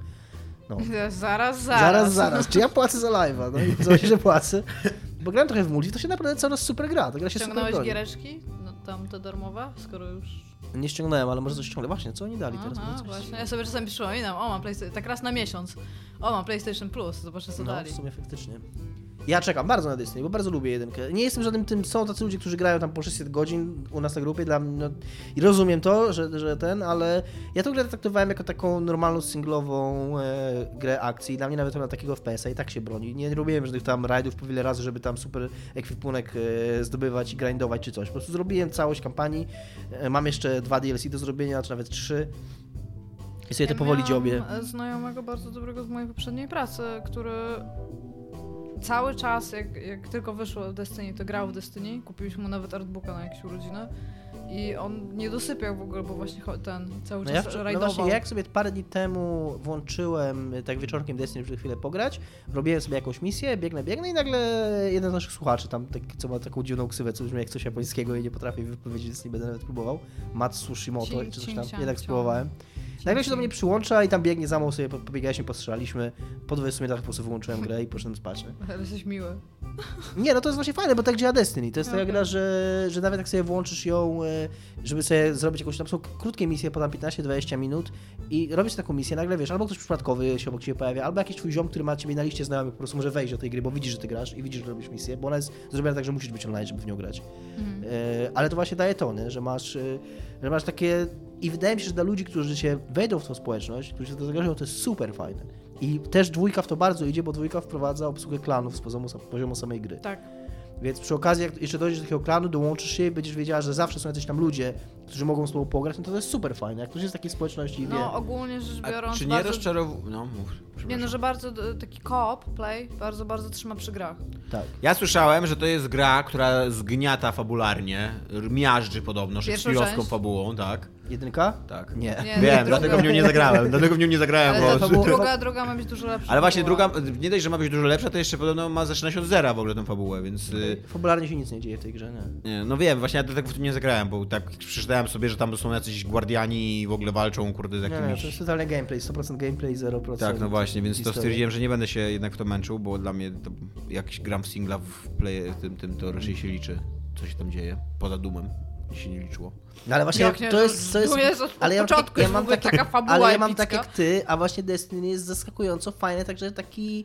Speaker 2: No.
Speaker 3: Zaraz, zaraz.
Speaker 2: Zaraz, zaraz. Czy ja płacę za live'a? No i się, że płacę. Bo grałem trochę w multi, to się naprawdę coraz super gra. To gra się super
Speaker 3: Ściągnąłeś
Speaker 2: broni.
Speaker 3: giereczki? No, tam te darmowe? Skoro już...
Speaker 2: Nie ściągnąłem, ale może coś ściągnę. Właśnie, co oni dali teraz?
Speaker 3: Aha,
Speaker 2: Może coś-
Speaker 3: właśnie. Ja sobie czasami przypominam, o mam PlayStation, tak raz na miesiąc. O mam PlayStation Plus, zobaczę co
Speaker 2: No,
Speaker 3: dali.
Speaker 2: w sumie faktycznie. Ja czekam bardzo na Destiny, bo bardzo lubię jedynkę. Nie jestem żadnym tym, są tacy ludzie, którzy grają tam po 600 godzin u nas na grupie, dla mnie, no, i rozumiem to, że, że ten, ale ja tę grę traktowałem jako taką normalną, singlową e, grę akcji. Dla mnie nawet ona takiego FPS-a i tak się broni. Nie robiłem żadnych tam rajdów po wiele razy, żeby tam super ekwipunek e, zdobywać i grindować czy coś. Po prostu zrobiłem całość kampanii, e, mam jeszcze dwa DLC do zrobienia, czy nawet trzy. I sobie to powoli
Speaker 3: miałam
Speaker 2: dziobię.
Speaker 3: znajomego bardzo dobrego z mojej poprzedniej pracy, który cały czas, jak, jak tylko wyszło Destiny, to grał w Destiny. Kupiliśmy mu nawet artbooka na jakieś urodziny. I on nie dosypiał w ogóle, bo właśnie ten cały
Speaker 2: No,
Speaker 3: czas
Speaker 2: ja, wczor- no
Speaker 3: rajdował.
Speaker 2: właśnie, jak sobie parę dni temu włączyłem y, tak wieczorkiem Destiny, żeby chwilę pograć, robiłem sobie jakąś misję, biegnę, biegnę i nagle jeden z naszych słuchaczy, tam co ma taką dziwną ksywę, co brzmi jak coś japońskiego i nie potrafię wypowiedzieć, więc nie będę nawet próbował, Matsu Shimoto
Speaker 3: Chin-
Speaker 2: czy coś tam, jednak spróbowałem. Nagle się do mnie przyłącza i tam biegnie za mną sobie, po- pobiegaliśmy, postrzelaliśmy. Po 20 minutach po prostu wyłączyłem grę i poszedłem spać.
Speaker 3: Ale jesteś miły.
Speaker 2: Nie, no to jest właśnie fajne, bo tak działa Destiny. To jest taka
Speaker 3: Okej.
Speaker 2: gra, że, że nawet jak sobie włączysz ją, e, żeby sobie zrobić jakąś, tam są krótkie misje, po tam 15-20 minut i robisz taką misję, nagle wiesz, albo ktoś przypadkowy się obok ciebie pojawia, albo jakiś twój ziom, który ma ciebie na liście znajomych, po prostu może wejść do tej gry, bo widzi, że ty grasz i widzi, że robisz misję, bo ona jest zrobiona tak, że musisz być online, żeby w nią grać. E, ale to właśnie daje tony, że masz, e, że masz takie... I wydaje mi się, że dla ludzi, którzy się wejdą w tą społeczność, którzy się do to jest super fajne. I też dwójka w to bardzo idzie, bo dwójka wprowadza obsługę klanów z poziomu, poziomu samej gry.
Speaker 3: Tak.
Speaker 2: Więc przy okazji, jak jeszcze dojdziesz do takiego klanu, dołączysz się i będziesz wiedziała, że zawsze są jacyś tam ludzie, którzy mogą z tobą pograć, no to to jest super fajne. Jak ktoś jest w takiej społeczności i wie...
Speaker 3: No ogólnie rzecz
Speaker 4: A
Speaker 3: biorąc
Speaker 4: czy nie
Speaker 3: bardzo...
Speaker 4: rozczarowuje... No, mów.
Speaker 3: Nie no, że bardzo taki co-op play bardzo, bardzo trzyma przy grach.
Speaker 2: Tak.
Speaker 4: Ja słyszałem, że to jest gra, która zgniata fabularnie, miażdży podobno,
Speaker 3: Pierwszą
Speaker 4: szekspirowską fabułą, tak?
Speaker 2: Jedynka?
Speaker 4: Tak.
Speaker 2: Nie.
Speaker 3: Nie,
Speaker 4: Wiem,
Speaker 3: druga.
Speaker 4: dlatego w nią nie zagrałem, dlatego w nią nie zagrałem,
Speaker 3: Ale
Speaker 4: bo...
Speaker 3: druga, druga ma być dużo lepsza.
Speaker 4: Ale właśnie
Speaker 3: fabuła.
Speaker 4: druga, nie dość, że ma być dużo lepsza, to jeszcze podobno ma zaczynać od zera w ogóle tę fabułę, więc... y,
Speaker 2: Fabularnie się nic nie dzieje w tej grze, nie.
Speaker 4: Nie, no wiem, właśnie ja dlatego w tym nie zagrałem, bo tak przeczytałem sobie, że tam są jacyś guardiani i w ogóle walczą, kurde, z
Speaker 2: Nie, nie,
Speaker 4: jakimiś...
Speaker 2: to jest totalnie gameplay, 100% gameplay, 0%
Speaker 4: Tak, no właśnie, więc to
Speaker 2: historii.
Speaker 4: stwierdziłem, że nie będę się jednak w to męczył, bo dla mnie to, jak gram w singla w play, tym, tym, to raczej się liczy, co się tam dzieje, poza dumem. Się nie liczyło.
Speaker 2: No ale właśnie
Speaker 3: Jak nie,
Speaker 2: to
Speaker 3: no,
Speaker 2: jest, to jest,
Speaker 3: od
Speaker 2: ale ja mam,
Speaker 3: początku
Speaker 2: tak, ja mam takie,
Speaker 3: taka fabuła
Speaker 2: ale ja mam tak jak ty, a właśnie Destiny jest zaskakująco fajne, także taki,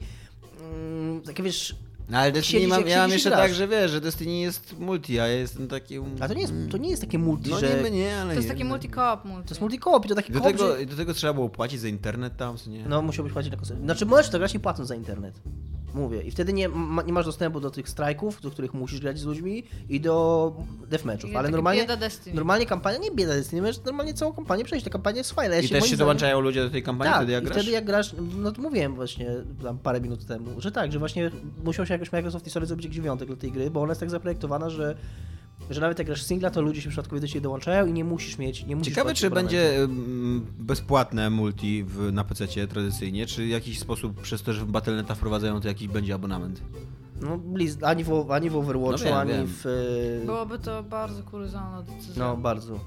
Speaker 2: mm, takie wiesz,
Speaker 4: No ale Destiny
Speaker 2: Siedzisz,
Speaker 4: mam, ja mam jeszcze tak, że wiesz, że Destiny jest multi, a ja jestem taki...
Speaker 2: a to nie jest, to nie jest takie multi,
Speaker 4: No
Speaker 2: że,
Speaker 4: nie, nie, ale
Speaker 3: To jest
Speaker 4: nie.
Speaker 3: taki multi-co-op multi.
Speaker 2: to jest multi-coop i to taki
Speaker 4: Do
Speaker 2: coop,
Speaker 4: tego,
Speaker 2: że,
Speaker 4: do tego trzeba było płacić za internet tam, co nie?
Speaker 2: no musiałbyś płacić na konsolę. Znaczy możesz to grać nie płacąc za internet. Mówię. I wtedy nie, ma, nie masz dostępu do tych strajków, do których musisz grać z ludźmi i do deathmatchów.
Speaker 3: I
Speaker 2: Ale normalnie,
Speaker 3: bieda Destiny.
Speaker 2: normalnie kampania, nie bieda Destiny, możesz normalnie całą kampanię przejść. Ta kampania jest fajna. Ja
Speaker 4: I
Speaker 2: się,
Speaker 4: też się dołączają ludzie do tej kampanii
Speaker 2: tak,
Speaker 4: wtedy jak
Speaker 2: i
Speaker 4: grasz?
Speaker 2: wtedy jak grasz, no to mówiłem właśnie tam parę minut temu, że tak, że właśnie musiał się jakoś Microsoft History zrobić jakiś wyjątek dla tej gry, bo ona jest tak zaprojektowana, że, że nawet jak grasz singla, to ludzie się przypadkowo do ciebie dołączają i nie musisz mieć, nie musisz
Speaker 4: Ciekawe, czy będzie bezpłatne multi w, na PC tradycyjnie, czy w jakiś sposób przez to, że w Battle.neta wprowadzają, to jakiś będzie abonament.
Speaker 2: No, Blizz, ani w, ani w Overwatchu,
Speaker 4: No wiem,
Speaker 2: ani
Speaker 4: wiem.
Speaker 2: w... e,
Speaker 3: Byłoby to bardzo kuriozalna decyzja.
Speaker 2: No, bardzo.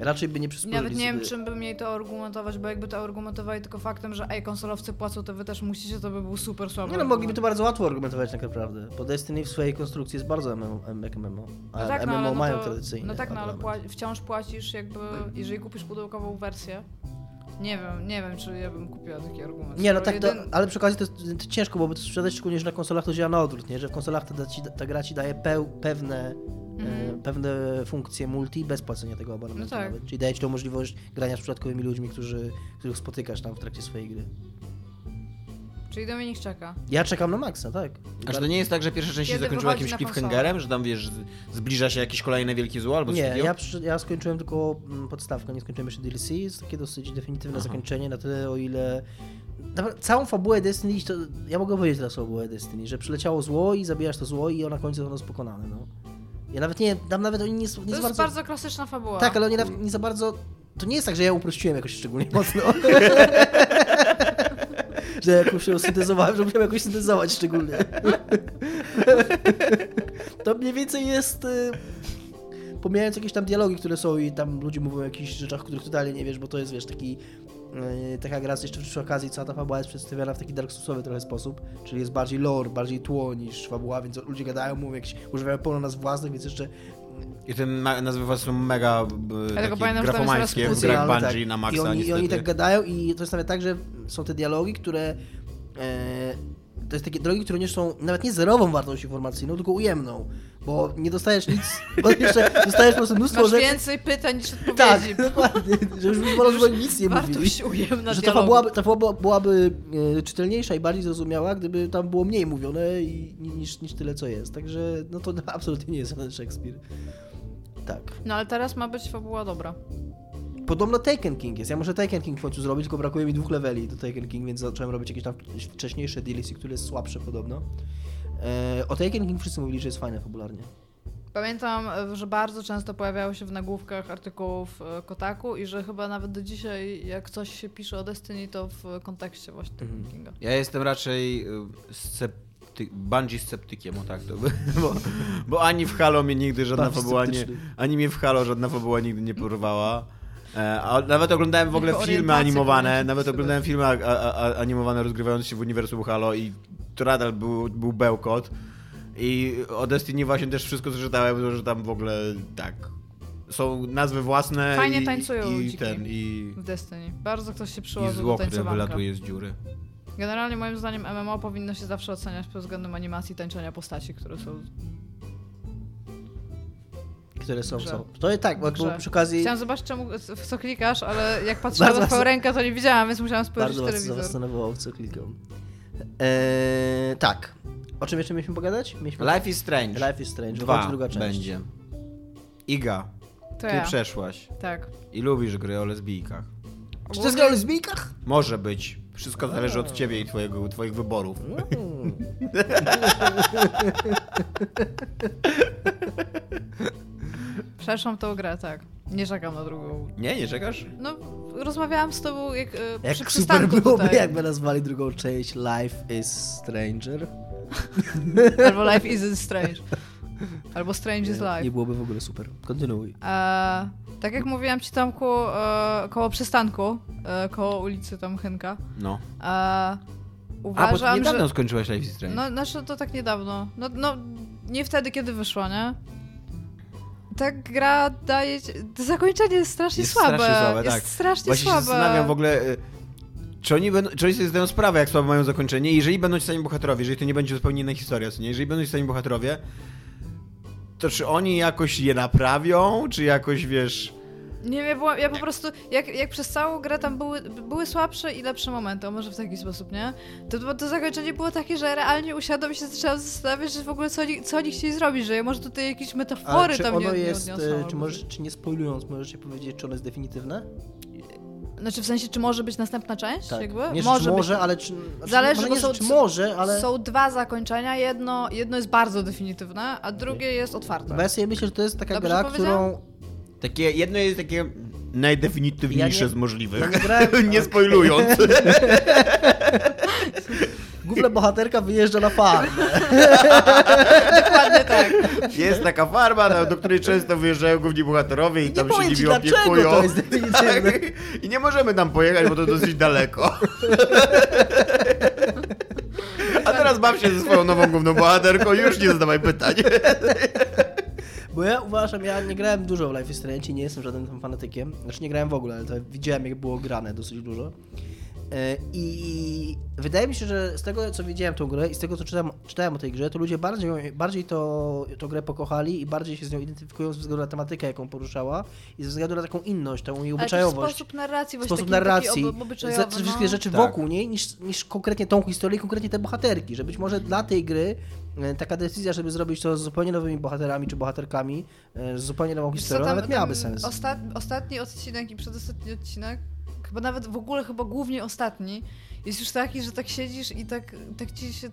Speaker 2: Raczej by nie przysporzyli
Speaker 3: Nawet nie wiem,
Speaker 2: sobie...
Speaker 3: czym by mieli to argumentować, bo jakby to argumentowali tylko faktem, że ej, konsolowcy płacą, to wy też musicie, to by był super słaby
Speaker 2: Nie no, mogliby to bardzo łatwo argumentować tak naprawdę, bo Destiny w swojej konstrukcji jest bardzo MMO, MMO, a
Speaker 3: No tak, no,
Speaker 2: MMO
Speaker 3: ale no
Speaker 2: mają
Speaker 3: to,
Speaker 2: tradycyjnie
Speaker 3: No tak, no ale pła- wciąż płacisz jakby, jeżeli kupisz pudełkową wersję. Nie wiem, nie wiem, czy ja bym kupiła taki argument.
Speaker 2: Nie, no tak, to,
Speaker 3: jeden-
Speaker 2: ale przy okazji to jest to ciężko, bo to sprzedać szczególnie, że na konsolach to działa na odwrót, nie? Że w konsolach ta, ta gra ci daje peł, pewne,
Speaker 3: Mhm.
Speaker 2: pewne funkcje multi bez płacenia tego abonamentu
Speaker 3: No tak.
Speaker 2: nawet. Czyli daje ci tą możliwość grania z przypadkowymi ludźmi, którzy, których spotykasz tam w trakcie swojej gry.
Speaker 3: Czyli Dominik czeka.
Speaker 2: Ja czekam na Maxa, tak.
Speaker 4: A czy to nie jest tak, że pierwsza część się zakończyła jakimś cliffhangerem, że tam wiesz, zbliża się jakieś kolejne wielkie zło albo coś
Speaker 2: Nie, ja, ja skończyłem tylko mm, podstawkę, nie skończyłem jeszcze DLC. Jest takie dosyć definitywne
Speaker 4: Aha.
Speaker 2: zakończenie, na tyle o ile... Całą fabułę Destiny, to ja mogę powiedzieć teraz o fabułę Destiny, że przyleciało zło i zabijasz to zło i na końcu ono jest pokonane, no. Ja nawet nie, tam nawet oni nie, nie
Speaker 3: To
Speaker 2: za
Speaker 3: jest
Speaker 2: bardzo...
Speaker 3: bardzo... klasyczna fabuła.
Speaker 2: Tak, ale oni nawet nie za bardzo... To nie jest tak, że ja uprościłem jakoś szczególnie mocno. że jakoś ją syntezowałem, że musiałem jakoś syntezować szczególnie. to mniej więcej jest... y, Pomijając jakieś tam dialogi, które są i tam ludzie mówią o jakichś rzeczach, których totalnie nie wiesz, bo to jest, wiesz, taki... y, Taka gra jeszcze przy okazji, cała ta fabuła jest przedstawiana w taki Dark Soulsowy trochę sposób, czyli jest bardziej lore, bardziej tło niż fabuła, więc ludzie gadają, mówią jakieś, używają pełno nazw własnych, więc jeszcze
Speaker 4: I te nazwy was są mega
Speaker 3: tylko
Speaker 4: takie
Speaker 3: pamiętam,
Speaker 4: grafomańskie w grach Bungie
Speaker 2: tak.
Speaker 4: na maksa
Speaker 2: I oni, I oni tak gadają i to jest nawet tak, że są te dialogi, które... To jest takie dialogi, które nie są nawet nie zerową wartość informacyjną, tylko ujemną, bo nie dostajesz nic, bo jeszcze dostajesz po prostu mnóstwo
Speaker 3: Masz
Speaker 2: rzeczy...
Speaker 3: więcej pytań niż odpowiedzi.
Speaker 2: Tak, dokładnie, że już wolał, żeby nic nie mówili.
Speaker 3: Ujemna
Speaker 2: Że ta
Speaker 3: dialogu.
Speaker 2: fabuła, ta fabuła byłaby e, czytelniejsza i bardziej zrozumiała, gdyby tam było mniej mówione i, niż, niż tyle, co jest. Także no to absolutnie nie jest żaden Szekspir. Tak.
Speaker 3: No ale teraz ma być fabuła dobra.
Speaker 2: Podobno Taken King jest. Ja muszę Taken King w końcu zrobić, tylko brakuje mi dwóch leveli do Taken King, więc zacząłem robić jakieś tam wcześniejsze DLC, które jest słabsze podobno. E, o Taken King wszyscy mówili, że jest fajne fabularnie.
Speaker 3: Pamiętam, e, że bardzo często pojawiało się w nagłówkach artykułów e, Kotaku i że chyba nawet do dzisiaj, jak coś się pisze o Destiny, to w kontekście właśnie tego
Speaker 2: Mhm.
Speaker 3: Kinga.
Speaker 4: Ja jestem raczej y, scepty... Bungie sceptykiem, o tak to by, bo, bo ani w Halo mnie nigdy żadna fabuła nie... Ani mnie w Halo żadna fabuła nigdy nie porwała. E, A nawet oglądałem w ogóle filmy animowane, nawet oglądałem filmy a, a, animowane rozgrywające się w uniwersum Halo i to nadal był, był bełkot. I o Destiny właśnie też wszystko przeczytałem, że tam w ogóle tak. Są nazwy własne
Speaker 3: Fajnie
Speaker 4: i,
Speaker 3: tańcują
Speaker 4: i ten i,
Speaker 3: W Destiny. Bardzo ktoś się przyłożył do
Speaker 4: które
Speaker 3: tańcowanka.
Speaker 4: wylatuje z dziury.
Speaker 3: Generalnie moim zdaniem MMO powinno się zawsze oceniać pod względem animacji tańczenia postaci, które są...
Speaker 2: Które są, są. To jest tak, bo przy okazji
Speaker 3: Chciałam zobaczyć, czemu, w co klikasz, ale jak patrzyłam
Speaker 2: Bardzo
Speaker 3: na twoją rękę, to nie widziałam, więc musiałam spojrzeć
Speaker 2: bardzo
Speaker 3: telewizor.
Speaker 2: zastanawiało, w co klikam. Eee, tak. O czym jeszcze mieliśmy pogadać? Mieliśmy...
Speaker 4: Life is Strange.
Speaker 2: Life is Strange.
Speaker 4: Dwa
Speaker 2: druga część.
Speaker 4: będzie. Iga,
Speaker 3: To
Speaker 4: ty
Speaker 3: ja.
Speaker 4: przeszłaś
Speaker 3: Tak.
Speaker 4: i lubisz gry o lesbijkach.
Speaker 2: Czy to jest gra o lesbijkach?
Speaker 4: Może być. Wszystko zależy od ciebie i twojego, twoich wyborów.
Speaker 2: Mm.
Speaker 3: Przeszłam tą grę, tak. Nie czekam na drugą.
Speaker 4: Nie, nie czekasz?
Speaker 3: No, rozmawiałam z tobą jak, e, przy
Speaker 2: Jak super
Speaker 3: przystanku
Speaker 2: byłoby,
Speaker 3: tutaj.
Speaker 2: jakby nazwali drugą część Life is Stranger.
Speaker 3: Albo Life isn't strange. Albo Strange is
Speaker 2: Nie,
Speaker 3: Life.
Speaker 2: nie byłoby w ogóle super. Kontynuuj.
Speaker 3: E, tak jak mówiłam ci Tomku, e, koło przystanku, e, koło ulicy tam Hynka,
Speaker 4: No.
Speaker 3: e,
Speaker 4: A, bo
Speaker 3: uważam,
Speaker 4: niedawno
Speaker 3: że...
Speaker 4: skończyłaś Life is Strange.
Speaker 3: No, znaczy to tak niedawno. No, no, nie wtedy, kiedy wyszła, nie? Ta gra daje... zakończenie jest strasznie
Speaker 4: Jest
Speaker 3: słabe.
Speaker 4: strasznie słabe,
Speaker 3: jest
Speaker 4: tak.
Speaker 3: strasznie
Speaker 4: Właśnie się
Speaker 3: słabe.
Speaker 4: zastanawiam w ogóle, y, czy oni, będą, czy oni sobie zdają sprawę, jak słabo mają zakończenie. Jeżeli będą ci sami bohaterowie, jeżeli to nie będzie zupełnie inna historia, co nie? Jeżeli będą ci sami bohaterowie, to czy oni jakoś je naprawią, czy jakoś, wiesz...
Speaker 3: Nie wiem, była, ja po prostu, jak, jak przez całą grę tam były, były słabsze i lepsze momenty, może w taki sposób, nie? To, to, zakończenie było takie, że realnie usiadłam i się zaczęłam zastanawiać, że w ogóle co oni, co oni chcieli zrobić, że może tutaj jakieś metafory
Speaker 2: czy
Speaker 3: tam
Speaker 2: ono
Speaker 3: nie, nie
Speaker 2: jest,
Speaker 3: odniosą.
Speaker 2: e,
Speaker 3: albo
Speaker 2: czy, możesz, czy nie spoilując, możesz powiedzieć, czy ono jest definitywne?
Speaker 3: Znaczy w sensie, czy może być następna część?
Speaker 2: Tak.
Speaker 3: Jakby?
Speaker 2: Nie,
Speaker 3: może
Speaker 2: czy
Speaker 3: być.
Speaker 2: może, ale czy... Znaczy,
Speaker 3: Zależy,
Speaker 2: może
Speaker 3: bo
Speaker 2: nie,
Speaker 3: są-
Speaker 2: czy może, ale...
Speaker 3: Są dwa zakończenia, jedno, jedno jest bardzo definitywne, a drugie jest otwarte.
Speaker 2: Bo ja sobie myślę, że to jest taka
Speaker 3: Dobrze
Speaker 2: gra, którą...
Speaker 4: Takie, jedno jest takie najdefinitywniejsze
Speaker 2: Ja nie-
Speaker 4: z możliwych.
Speaker 2: ja nie grałem-
Speaker 4: nie spoilując.
Speaker 2: Główna bohaterka wyjeżdża na farmę.
Speaker 3: Dokładnie tak.
Speaker 4: jest taka farma, do, której często wyjeżdżają główni bohaterowie i
Speaker 2: Nie
Speaker 4: tam się nimi opiekują.
Speaker 2: to jest definitywne.
Speaker 4: Tak. I nie możemy tam pojechać, bo to dosyć daleko. A teraz baw się ze swoją nową główną bohaterką już nie zadawaj pytań.
Speaker 2: Bo ja uważam, ja nie grałem dużo w Life is Strange i nie jestem żadnym tam fanatykiem. Znaczy nie grałem w ogóle, ale to widziałem jak było grane dosyć dużo. E, I wydaje mi się, że z tego co widziałem tą grę i z tego co czytałem, czytałem o tej grze, to ludzie bardziej, bardziej to, tą grę pokochali i bardziej się z nią identyfikują ze względu na tematykę, jaką poruszała i ze względu na taką inność, tą jej obyczajowość.
Speaker 3: sposób narracji, właśnie
Speaker 2: sposób
Speaker 3: taki,
Speaker 2: narracji,
Speaker 3: taki ob- obyczajowy,
Speaker 2: ze- wszystkie
Speaker 3: no.
Speaker 2: rzeczy
Speaker 4: Tak.
Speaker 2: wokół niej, niż, niż konkretnie tą historię, i konkretnie te bohaterki, że być może dla tej gry e, taka decyzja, żeby zrobić to z zupełnie nowymi bohaterami czy bohaterkami, e, z zupełnie nową historią,
Speaker 3: tam-
Speaker 2: nawet miałaby
Speaker 3: tam
Speaker 2: sens.
Speaker 3: Ostat, ostatni odcinek i przedostatni odcinek, chyba nawet w ogóle chyba głównie ostatni, jest już taki, że tak siedzisz i tak, tak ci się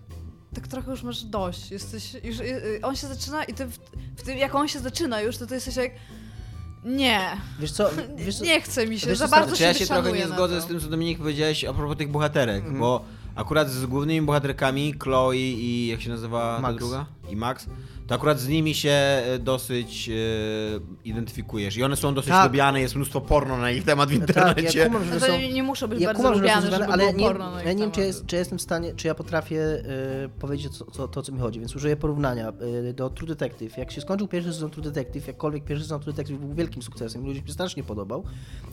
Speaker 3: tak trochę już masz dość. Jesteś już, y, y, on się zaczyna i ty w, w tym, jak on się zaczyna już, to ty jesteś jak nie,
Speaker 2: Wiesz co, wiesz co,
Speaker 3: nie chce mi się, za bardzo się
Speaker 4: ja się trochę nie zgodzę
Speaker 3: to.
Speaker 4: z tym, co Dominik powiedziałeś a propos tych bohaterek,
Speaker 2: Mhm.
Speaker 4: bo akurat z głównymi bohaterkami, Chloe i jak się nazywa ta
Speaker 2: Max.
Speaker 4: druga? I Max, to akurat z nimi się e, dosyć e, identyfikujesz. I one są dosyć
Speaker 2: Tak.
Speaker 4: lubiane, jest mnóstwo porno na ich temat w
Speaker 2: tak,
Speaker 4: internecie.
Speaker 2: ja kumam, że
Speaker 3: No
Speaker 2: są...
Speaker 3: to nie, nie muszą być
Speaker 2: Ja
Speaker 3: bardzo
Speaker 2: kumam, że
Speaker 3: lubiane, żeby
Speaker 2: związane, ale
Speaker 3: było
Speaker 2: nie,
Speaker 3: porno na
Speaker 2: ja
Speaker 3: ich
Speaker 2: nie wiem, czy, jest, czy jestem w stanie, czy ja potrafię y, powiedzieć, co, co, to, o co mi chodzi, więc użyję porównania y, do True Detective. Jak się skończył pierwszy sezon True Detective, jakkolwiek pierwszy sezon True Detective był wielkim sukcesem, ludziom się strasznie podobał,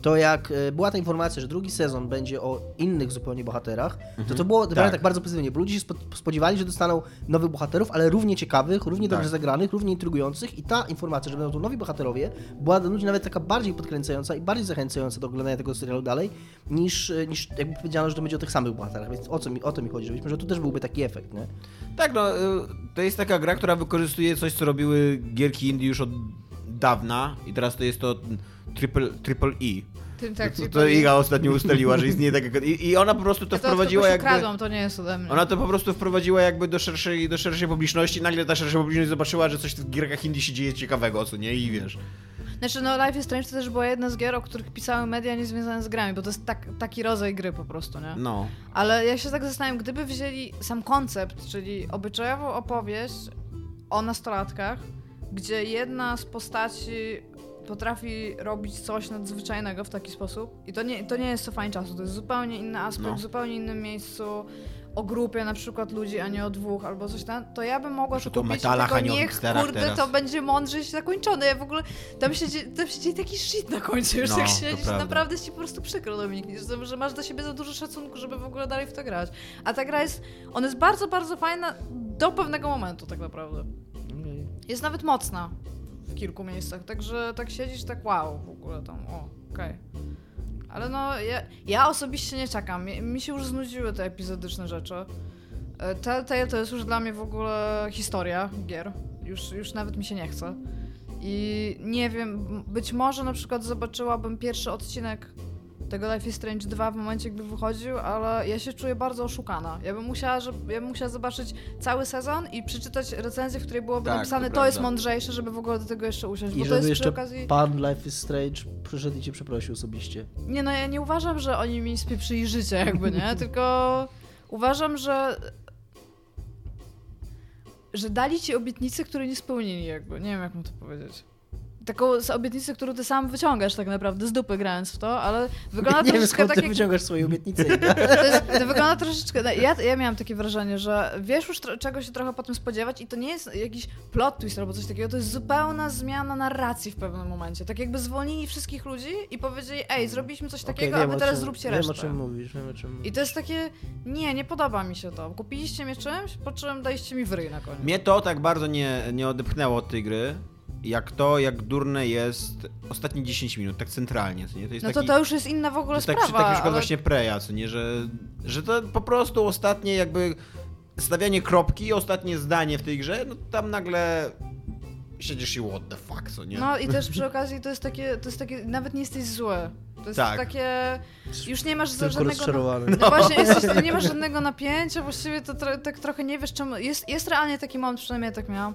Speaker 2: to jak była ta informacja, że drugi sezon będzie o innych zupełnie bohaterach, to to było tak. tak bardzo pozytywnie, bo ludzie się spo- spodziewali, że dostaną nowych bohaterów, ale równie ciekawych, równie dobrze
Speaker 4: Tak.
Speaker 2: zagranych, równie intrygujących i ta informacja, że będą to nowi bohaterowie, była dla ludzi nawet taka bardziej podkręcająca i bardziej zachęcająca do oglądania tego serialu dalej, niż, niż jakby powiedziano, że to będzie o tych samych bohaterach, więc o co mi, o to mi chodzi, że być może tu też byłby taki efekt, nie?
Speaker 4: Tak, no, y, to jest taka gra, która wykorzystuje coś, co robiły gierki indie już od dawna i teraz to jest to triple, triple E.
Speaker 3: Tak,
Speaker 4: to, to Iga ostatnio ustaliła, że istnieje taka... I, I ona po prostu to
Speaker 3: ja to
Speaker 4: wprowadziła jakby...
Speaker 3: kradłam, to nie jest ode mnie.
Speaker 4: Ona to po prostu wprowadziła jakby do szerszej, do szerszej publiczności. Nagle ta szersza publiczność zobaczyła, że coś w gierkach indie się dzieje ciekawego, co nie? I wiesz...
Speaker 3: Znaczy, no Life is Strange to też była jedna z gier, o których pisały media niezwiązane z grami, bo to jest tak, taki rodzaj gry po prostu, nie?
Speaker 4: No.
Speaker 3: Ale ja się tak zastanawiam, gdyby wzięli sam koncept, czyli obyczajową opowieść o nastolatkach, gdzie jedna z postaci potrafi robić coś nadzwyczajnego w taki sposób. I to nie, to nie jest cofanie czasu, to jest zupełnie inny aspekt,
Speaker 4: No.
Speaker 3: w zupełnie innym miejscu. O grupie na przykład ludzi, a nie o dwóch albo coś tam, to ja bym mogła to kupić,
Speaker 4: metalach,
Speaker 3: tylko niech, kurde,
Speaker 4: teraz.
Speaker 3: to będzie mądrze zakończone. Ja w ogóle, tam się, tam się dzieje taki shit na końcu, już
Speaker 4: No,
Speaker 3: jak siedzisz, naprawdę jest ci po prostu przykro, Dominik, że, masz do siebie za dużo szacunku, żeby w ogóle dalej w to grać. A ta gra jest, ona jest bardzo, bardzo fajna do pewnego momentu tak naprawdę. Jest nawet mocna kilku miejscach, także tak siedzisz, tak wow, w ogóle tam, o, okej. Ale no, ja, ja osobiście nie czekam. Mi, mi się już znudziły te epizodyczne rzeczy. E, Telltale to jest już dla mnie w ogóle historia gier. Już, już nawet mi się nie chce. I nie wiem, być może na przykład zobaczyłabym pierwszy odcinek tego Life is Strange 2 w momencie, gdy wychodził, ale ja się czuję bardzo oszukana. Ja bym musiała, żeby, ja bym musiała zobaczyć cały sezon i przeczytać recenzję, w której byłoby
Speaker 4: Tak,
Speaker 3: napisane,
Speaker 4: to
Speaker 3: to, jest mądrzejsze, żeby w ogóle do tego jeszcze usiąść.
Speaker 2: I
Speaker 3: bo to
Speaker 2: żeby
Speaker 3: jest
Speaker 2: jeszcze
Speaker 3: przy okazji...
Speaker 2: pan Life is Strange przyszedł i cię przeprosił osobiście.
Speaker 3: Nie no, ja nie uważam, że oni mi spieprzyli życie jakby, nie? Tylko uważam, że że dali ci obietnicę, której nie spełnili jakby. Nie wiem, jak mu to powiedzieć. Taką z- obietnicę, którą ty sam wyciągasz tak naprawdę z dupy grając w to, ale wygląda
Speaker 2: nie wiem
Speaker 3: troszeczkę
Speaker 2: skąd
Speaker 3: tak
Speaker 2: ty
Speaker 3: jak...
Speaker 2: wyciągasz swoje obietnice.
Speaker 3: To, jest, to wygląda troszeczkę. no, Ja, ja miałam takie wrażenie, że wiesz już czego się trochę potem spodziewać i to nie jest jakiś plot twist albo coś takiego, to jest zupełna zmiana narracji w pewnym momencie. Tak jakby zwolnili wszystkich ludzi i powiedzieli, ej, zrobiliśmy coś takiego,
Speaker 2: Okej,
Speaker 3: a
Speaker 2: wiem,
Speaker 3: wy teraz
Speaker 2: czym-
Speaker 3: zróbcie
Speaker 2: Wiem
Speaker 3: resztę.
Speaker 2: o czym mówisz, wiem o czym mówisz.
Speaker 3: I to jest takie, nie, nie podoba mi się to. Kupiliście mnie czymś, po czym daliście mi w ryj na koniec.
Speaker 4: Mnie to tak bardzo nie, nie odepchnęło od tej gry, jak to, jak durne jest ostatnie 10 minut, tak centralnie, co nie? To jest
Speaker 3: No to
Speaker 4: taki,
Speaker 3: to już jest inna w ogóle
Speaker 4: to jest tak,
Speaker 3: sprawa.
Speaker 4: taki przykład
Speaker 3: ale...
Speaker 4: właśnie Preya, co nie? Że, że to po prostu ostatnie jakby stawianie kropki, ostatnie zdanie w tej grze, no tam nagle siedzisz i what the fuck, co nie?
Speaker 3: No i też przy okazji to jest takie, to jest takie, nawet nie jesteś zły. To jest
Speaker 4: Tak.
Speaker 3: takie, już nie masz
Speaker 2: Tylko
Speaker 3: żadnego...
Speaker 2: rozczarowany.
Speaker 3: No właśnie, jesteś, nie masz żadnego napięcia, właściwie to tro, tak trochę nie wiesz czemu. Jest, jest realnie taki moment, przynajmniej ja tak miałam,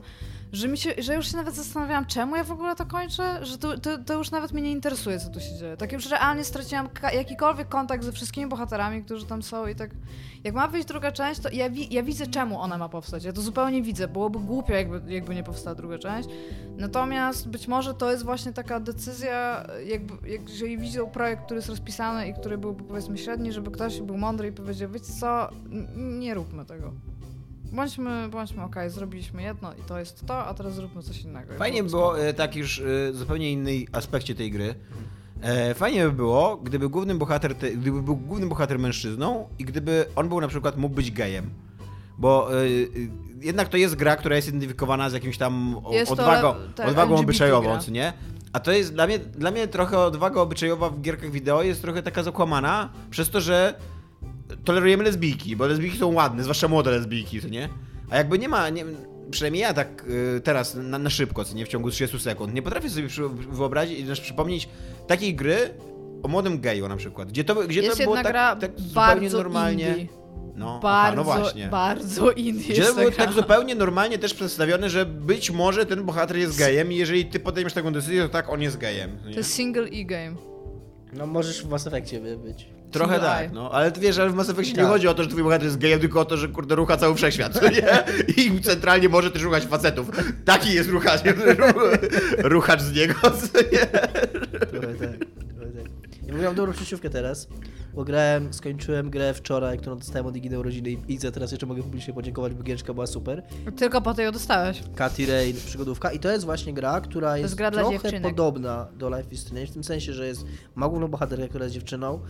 Speaker 3: że, mi się, że już się nawet zastanawiałam, czemu ja w ogóle to kończę, że to, to, to już nawet mnie nie interesuje, co tu się dzieje. Tak już realnie straciłam jakikolwiek kontakt ze wszystkimi bohaterami, którzy tam są i tak... Jak ma wyjść druga część, to ja, wi- ja widzę, czemu ona ma powstać. Ja to zupełnie widzę. Byłoby głupio, jakby, jakby nie powstała druga część. Natomiast być może to jest właśnie taka decyzja, jakby, jak, jeżeli widzą projekt, który jest rozpisany i który był powiedzmy średni, żeby ktoś był mądry i powiedział, wiecie co, nie róbmy tego. Bądźmy, bądźmy okej, zrobiliśmy jedno i to jest to, a teraz zróbmy coś innego.
Speaker 4: Fajnie by było, e, tak już e, zupełnie innej aspekcie tej gry. E, fajnie by było, gdyby główny bohater, te, gdyby był główny bohater mężczyzną i gdyby on był na przykład mógł być gejem. Bo jednak to jest gra, która jest identyfikowana z jakimś tam
Speaker 3: Jest to
Speaker 4: odwagą,
Speaker 3: tak,
Speaker 4: odwagą obyczajową, co nie? A to jest dla mnie, dla mnie trochę odwaga obyczajowa w gierkach wideo jest trochę taka zakłamana przez to, że tolerujemy lesbijki, bo lesbijki są ładne, zwłaszcza młode lesbijki, co nie? A jakby nie ma, nie, przynajmniej ja tak y, teraz na, na szybko, co nie w ciągu 30 sekund, nie potrafię sobie przy, wyobrazić i też przypomnieć takiej gry o młodym geju na przykład, gdzie to, gdzie
Speaker 3: jest
Speaker 4: to było
Speaker 3: jedna
Speaker 4: tak,
Speaker 3: gra
Speaker 4: tak zupełnie
Speaker 3: bardzo
Speaker 4: normalnie.
Speaker 3: indie.
Speaker 4: No,
Speaker 3: Bardzo,
Speaker 4: aha, no właśnie.
Speaker 3: bardzo indie
Speaker 4: Gdzie to było tak zupełnie normalnie też przedstawione, że być może ten bohater jest gejem i jeżeli ty podejmiesz taką decyzję, to tak, on jest gejem.
Speaker 3: To jest single e-game.
Speaker 2: No możesz w Mass Effectie by- być.
Speaker 4: Trochę
Speaker 3: Single
Speaker 4: tak,
Speaker 3: eye.
Speaker 4: no, ale wiesz, ale w Mass Effectie nie
Speaker 2: Tak.
Speaker 4: chodzi o to, że twój bohater jest gejem, tylko o to, że kurde rucha cały wszechświat, nie? I centralnie może też ruchać facetów. Taki jest ruchacz, ruchacz z niego, co nie?
Speaker 2: Trochę tak, trochę tak. Ja miałem dobrą teraz, bo grałem, skończyłem grę wczoraj, którą dostałem od Igi na urodziny i za teraz jeszcze mogę publicznie podziękować, bo giereczka była super.
Speaker 3: Tylko po tej ją dostałeś.
Speaker 2: Katy Rain, przygodówka i to jest właśnie gra, która jest,
Speaker 3: gra
Speaker 2: trochę podobna do Life is Strange, w tym sensie, że jest, ma główną bohaterkę, która jest dziewczyną, e,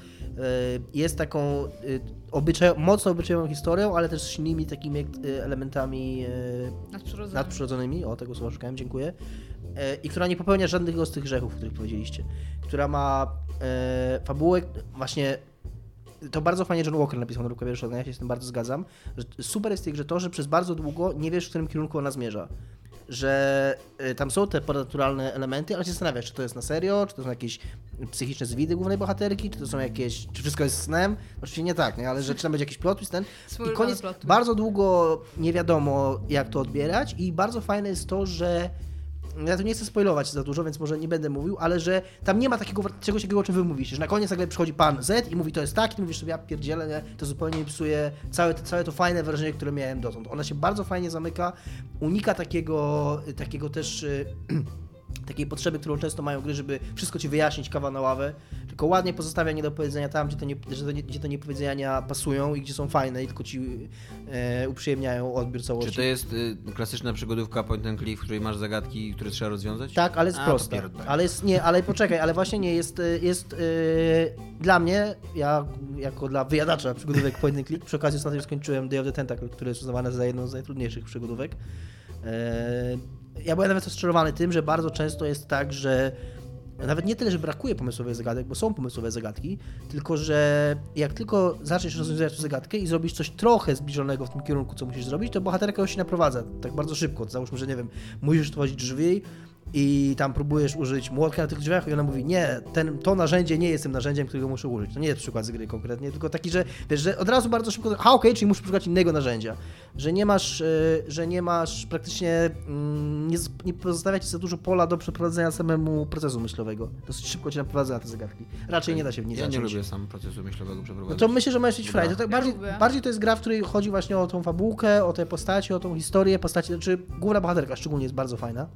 Speaker 2: jest taką y, obyczaj, mocno obyczajową historią, ale też z silnymi takimi y, elementami e,
Speaker 3: Nadprzyrodzone.
Speaker 2: nadprzyrodzonymi, o tego słowa szukałem, dziękuję, e, i która nie popełnia żadnego z tych grzechów, o których powiedzieliście, która ma e, fabułę, właśnie to bardzo fajnie John Walker napisał na rukawie ja się z tym bardzo zgadzam, że super jest w tej grze to, że przez bardzo długo nie wiesz, w którym kierunku ona zmierza. Że e, tam są te ponadnaturalne elementy, ale się zastanawiasz, czy to jest na serio, czy to są jakieś psychiczne zwidy głównej bohaterki, czy to są jakieś, czy wszystko jest snem. Oczywiście nie tak, nie? ale że czy tam będzie jakiś plot twist ten. I koniec, bardzo długo nie wiadomo, jak to odbierać i bardzo fajne jest to, że ja tu nie chcę spoilować za dużo, więc może nie będę mówił, ale że tam nie ma takiego czegoś takiego, o czym wy mówicie, że na koniec nagle przychodzi pan Z i mówi to jest tak i mówisz sobie ja pierdzielę, nie? to zupełnie mi psuje całe, całe to fajne wrażenie, które miałem dotąd. Ona się bardzo fajnie zamyka, unika takiego, takiego też y, takiej potrzeby, którą często mają gry, żeby wszystko ci wyjaśnić kawa na ławę, tylko ładnie pozostawia niedopowiedzenia tam, gdzie te, nie, gdzie te niepowiedzenia pasują i gdzie są fajne i tylko ci e, uprzyjemniają odbiór całości.
Speaker 4: Czy to jest y, klasyczna przygodówka point and click, w której masz zagadki, które trzeba rozwiązać?
Speaker 2: Tak, ale jest
Speaker 4: A,
Speaker 2: prosta. Ale jest, nie, ale poczekaj, ale właśnie nie, jest, y, jest yy, dla mnie, ja jako dla wyjadacza przygodówek point and click, przy okazji ostatnio skończyłem Day of the Tentacle, które jest uznawane za jedną z najtrudniejszych przygodówek. Yy, ja byłem nawet rozczarowany tym, że bardzo często jest tak, że nawet nie tyle, że brakuje pomysłowych zagadek, bo są pomysłowe zagadki, tylko że jak tylko zaczniesz rozwiązywać tę zagadkę i zrobisz coś trochę zbliżonego w tym kierunku, co musisz zrobić, to bohaterka już się naprowadza tak bardzo szybko. Załóżmy, że nie wiem, musisz otworzyć drzwi i tam próbujesz użyć młotka na tych drzwiach i ona mówi, nie, ten, to narzędzie nie jest tym narzędziem, którego muszę użyć. To nie jest przykład z gry konkretnie, tylko taki, że wiesz, że od razu bardzo szybko, ha okej, czyli muszę szukać innego narzędzia. Że nie masz, y, że nie masz praktycznie, mm, nie, nie pozostawia ci za dużo pola do przeprowadzenia samemu procesu myślowego. Dosyć szybko cię naprowadza na te zagadki. Raczej nie da się w nie
Speaker 4: Ja nie
Speaker 2: zacząć.
Speaker 4: lubię sam procesu myślowego
Speaker 2: No
Speaker 4: przeprowadzać.
Speaker 2: to myślę, że możesz mieć frajdę. Tak
Speaker 3: Ja
Speaker 2: bardziej,
Speaker 3: lubię.
Speaker 2: bardziej to jest gra, w której chodzi właśnie o tą fabułkę, o te postacie, o tą historię postaci. Znaczy, główna bohaterka szczególnie jest bardzo fajna.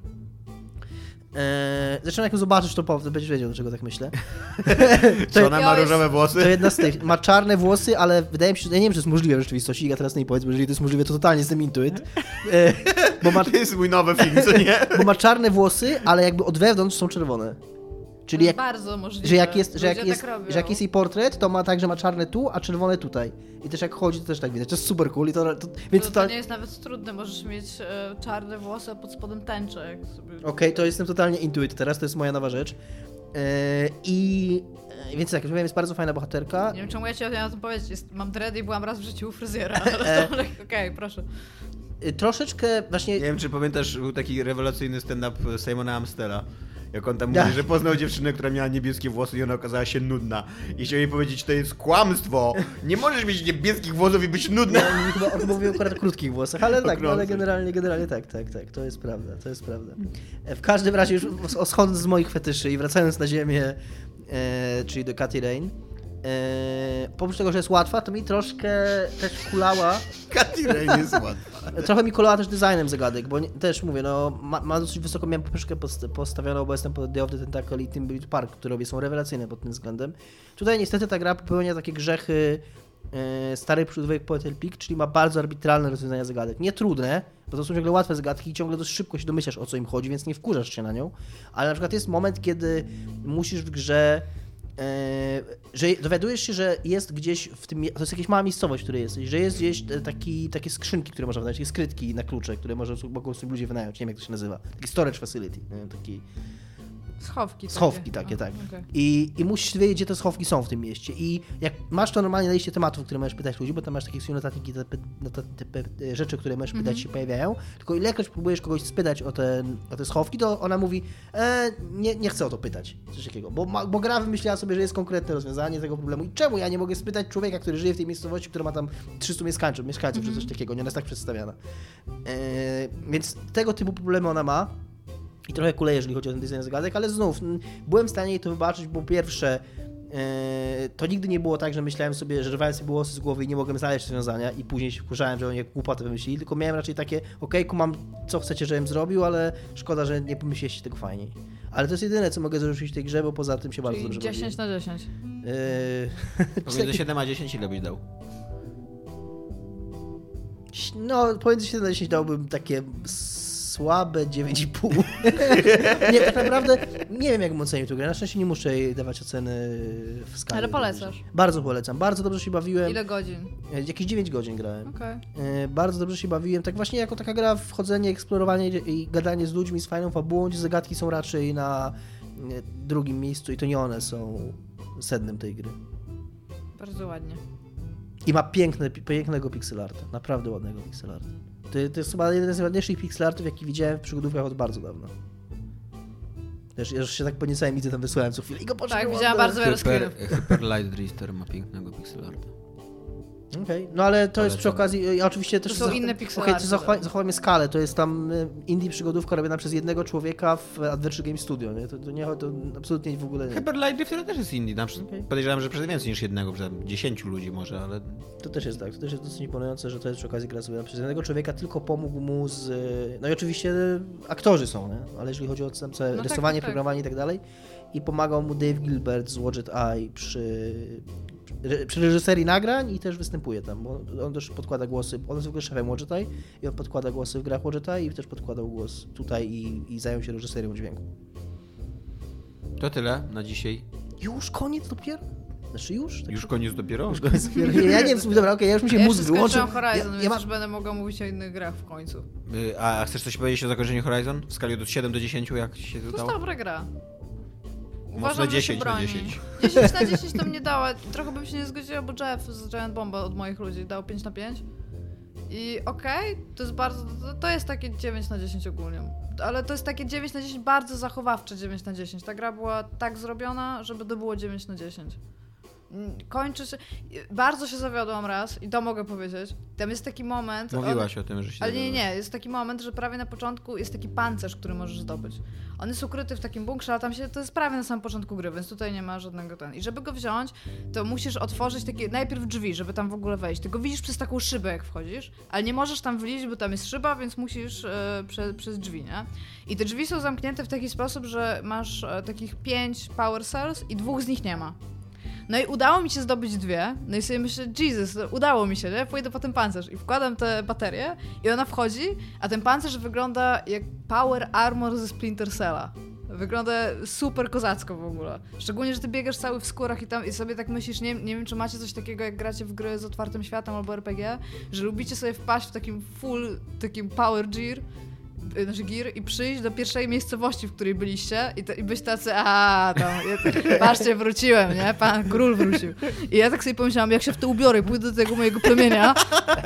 Speaker 2: Eee, zresztą jak ją zobaczysz, to to będziesz wiedział, dlaczego tak myślę.
Speaker 4: Czy ona ma różowe
Speaker 2: To
Speaker 4: włosy?
Speaker 2: jedna z tych. Ma czarne włosy, ale wydaje mi się, że ja nie wiem, czy to jest możliwe w rzeczywistości. Ja teraz nie powiedz, bo jeżeli to jest możliwe, to totalnie jestem into it. Eee, bo, ma,
Speaker 4: To jest mój nowy film, co nie?
Speaker 2: bo ma czarne włosy, ale jakby od wewnątrz są czerwone. Czyli jak,
Speaker 3: Bardzo możliwe.
Speaker 2: że jak, jest, że, jak jest,
Speaker 3: tak
Speaker 2: że jak jest jej portret, to ma tak, że ma czarne tu, a czerwone tutaj. I też jak chodzi, to też tak widać. To jest super cool. I to, to, więc
Speaker 3: to,
Speaker 2: to,
Speaker 3: to nie jest nawet trudne, możesz mieć e, czarne włosy, a pod spodem tęczę. Jak sobie...
Speaker 2: Okej, to jestem totalnie intuit teraz, to jest moja nowa rzecz. Eee, I e, więc tak, mówiłem, jest bardzo fajna bohaterka.
Speaker 3: Nie wiem, czemu ja ci o tym powiedzieć. Jest, mam dready i byłam raz w życiu u fryzjera.
Speaker 2: E.
Speaker 3: Okej, proszę.
Speaker 2: E, Troszeczkę właśnie.
Speaker 4: Nie wiem, czy pamiętasz, był taki rewelacyjny stand-up Simona Amstela. Jak on tam mówi, że poznał dziewczynę, która miała niebieskie włosy i ona okazała się nudna. I chciał jej powiedzieć, to jest kłamstwo. Nie możesz mieć niebieskich włosów i być nudna.
Speaker 2: No, chyba on mówił akurat o krótkich włosach, ale tak, no, ale generalnie, generalnie tak, tak, tak, to jest prawda, to jest prawda. E, W każdym razie już schodząc z moich fetyszy i wracając na ziemię, e, czyli do Katy Rain, e, oprócz tego, że jest łatwa, to mi troszkę też kulała,
Speaker 4: Katy Rain jest łatwa.
Speaker 2: Trochę mi kulała też designem zagadek, bo nie, też mówię, no ma, ma dosyć wysoko, miałem poprzeczkę post, postawioną, bo jestem po Day of the Tentacle i Timbleweed Park, które robię, są rewelacyjne pod tym względem. Tutaj niestety ta gra popełnia takie grzechy e, starych przygódówek Point and Click, czyli ma bardzo arbitralne rozwiązania zagadek. Nie trudne, bo to są ciągle łatwe zagadki i ciągle dość szybko się domyślasz o co im chodzi, więc nie wkurzasz się na nią, ale na przykład jest moment, kiedy musisz w grze że dowiadujesz się, że jest gdzieś w tym, to jest jakaś mała miejscowość, w której jesteś, że jest gdzieś taki, takie skrzynki, które można wynająć, takie skrytki na klucze, które może, mogą sobie ludzie wynająć, nie wiem jak to się nazywa, taki storage facility, nie wiem, taki
Speaker 3: Schowki.
Speaker 2: schowki takie,
Speaker 3: A,
Speaker 2: tak.
Speaker 3: okej.
Speaker 2: I, I musisz wiedzieć, gdzie te schowki są w tym mieście. I jak masz to normalnie na liście tematów, które możesz pytać ludzi, bo tam masz takie notatniki, te, te, te, te, te rzeczy, które możesz pytać, się pojawiają. Tylko ilekroć próbujesz kogoś spytać o te, o te schowki, to ona mówi, e, nie, nie chcę o to pytać. Coś takiego. Bo, ma, bo gra wymyśliła sobie, że jest konkretne rozwiązanie tego problemu. I czemu ja nie mogę spytać człowieka, który żyje w tej miejscowości, która ma tam 300 mieszkańców, mieszkańców czy coś takiego. Nie ona jest tak przedstawiana. E, więc tego typu problemy ona ma. I trochę kuleje, jeżeli chodzi o ten design zagadek, ale znów byłem w stanie jej to wybaczyć, bo pierwsze, e, to nigdy nie było tak, że myślałem sobie, że rwałem sobie włosy z głowy i nie mogłem znaleźć rozwiązania i później się wkurzałem, że oni jak głupotę wymyślili, tylko miałem raczej takie, okej, kumam co chcecie, żebym zrobił, ale szkoda, że nie pomyśleliście tego fajniej. Ale to jest jedyne, co mogę zarzucić tej grze, bo poza tym się bardzo
Speaker 3: Czyli
Speaker 2: dobrze
Speaker 3: 10 na 10.
Speaker 2: bawiłem. E,
Speaker 4: Pomiędzy 7 a 10 ile byś dał?
Speaker 2: No, pomiędzy 7 a 10 dałbym takie słabe 9,5. nie, tak naprawdę nie wiem, jak bym ocenił tę grę. Na szczęście nie muszę jej dawać oceny w skali.
Speaker 3: Ale polecasz.
Speaker 2: Bardzo polecam. Bardzo dobrze się bawiłem.
Speaker 3: Ile godzin?
Speaker 2: E, Jakieś 9 godzin grałem.
Speaker 3: Okej.
Speaker 2: E, Bardzo dobrze się bawiłem. Tak właśnie jako taka gra wchodzenie, eksplorowanie i gadanie z ludźmi z fajną fabułą, gdzie zagadki są raczej na e, drugim miejscu i to nie one są sednem tej gry.
Speaker 3: Bardzo ładnie.
Speaker 2: I ma piękne, pięknego pixelarta. Naprawdę ładnego pixelarta. To, to jest chyba jeden z ładniejszych pixelartów, jaki widziałem w przygodówkach od bardzo dawna. Też, ja już się tak podniecałem, widzę tam wysłałem co chwilę i go
Speaker 3: Tak,
Speaker 2: poczekaj,
Speaker 3: widziałam bardzo wiele
Speaker 4: Hyper. Hyper Light Drifter ma pięknego pixelarta.
Speaker 2: Okej, no ale to jest przy okazji, ja oczywiście też...
Speaker 3: To są
Speaker 2: zach-
Speaker 3: inne arty
Speaker 2: to zachowaj-
Speaker 3: teraz.
Speaker 2: zachowajmy skalę, to jest tam y, indie przygodówka robiona przez jednego człowieka w Adventure Game Studio, nie? To, to, nie, to absolutnie w ogóle nie.
Speaker 4: Hyper Light Drifter też jest indie. Na przykład
Speaker 2: Okej.
Speaker 4: Podejrzewam, że przez więcej niż jednego, przez 10 ludzi może, ale
Speaker 2: To też jest tak, to też jest dosyć imponujące, że to jest przy okazji gra zrobiona przez jednego człowieka, tylko pomógł mu z... y, No i oczywiście y, aktorzy są, nie? Ale jeżeli chodzi o tam całe
Speaker 3: No tak,
Speaker 2: rysowanie,
Speaker 3: tak, tak.
Speaker 2: programowanie i tak dalej, i pomagał mu Dave Gilbert z Watch It Eye przy, przy, reżyserii nagrań i też występuje tam, bo on też podkłada głosy, on jest w ogóle szefem Watch It Eye i on podkłada głosy w grach Watch It Eye i też podkładał głos tutaj i, i zajął się reżyserią dźwięku.
Speaker 4: to tyle na dzisiaj.
Speaker 2: Już koniec dopiero? Znaczy już? Tak
Speaker 4: Już koniec dopiero?
Speaker 2: Już koniec dopiero. Nie, ja nie wiem, dobra, okej, ja już mi się
Speaker 3: Ja
Speaker 2: mózg wyłączył.
Speaker 3: skończyłam Horizon,
Speaker 2: ja,
Speaker 3: więc
Speaker 2: ja
Speaker 3: już będę mogła mówić o innych grach w końcu.
Speaker 4: Y, A chcesz coś powiedzieć o zakończeniu Horizon? W skali od 7 do 10, jak się
Speaker 3: To jest
Speaker 4: udało?
Speaker 3: dobra gra. Że się
Speaker 4: 10 na
Speaker 3: broni.
Speaker 4: 10.
Speaker 3: 10 na 10 to mnie dała. Trochę bym się nie zgodziła, bo Jeff z Giant Bomba od moich ludzi dał 5 na 5. I okej, to jest bardzo. To, to jest takie 9 na 10 ogólnie. Ale to jest takie 9 na 10 bardzo zachowawcze 9 na 10. Ta gra była tak zrobiona, żeby to było 9 na 10. Kończy się. Bardzo się zawiodłam raz i to mogę powiedzieć. Tam jest taki moment. on-
Speaker 4: Mówiłaś o tym, że się
Speaker 3: ale nie, nie, jest taki moment, że prawie na początku jest taki pancerz, który możesz zdobyć. On jest ukryty w takim bunkrze, ale tam się, to jest prawie na samym początku gry, więc tutaj nie ma żadnego ten. I żeby go wziąć, to musisz otworzyć takie, najpierw drzwi, żeby tam w ogóle wejść. Ty go widzisz przez taką szybę, jak wchodzisz, ale nie możesz tam wyjść, bo tam jest szyba, więc musisz e, prze, przez drzwi, nie? I te drzwi są zamknięte w taki sposób, że masz e, takich pięć power cells i dwóch z nich nie ma. No i udało mi się zdobyć dwie. No i sobie myślę, Jesus, udało mi się, nie? Pójdę po ten pancerz. I wkładam tę baterię i ona wchodzi, a ten pancerz wygląda jak power armor ze Splinter Cella. Wygląda super kozacko w ogóle. Szczególnie, że ty biegasz cały w skórach i tam i sobie tak myślisz, nie, nie wiem czy macie coś takiego jak gracie w gry z otwartym światem albo RPG, że lubicie sobie wpaść w takim full, takim power gear, znaczy gear i przyjść do pierwszej miejscowości, w której byliście i, to, i być tacy, a tam, ja, patrzcie, wróciłem, nie? Pan król wrócił. I ja tak sobie pomyślałam, jak się w to ubiorę i pójdę do tego mojego plemienia,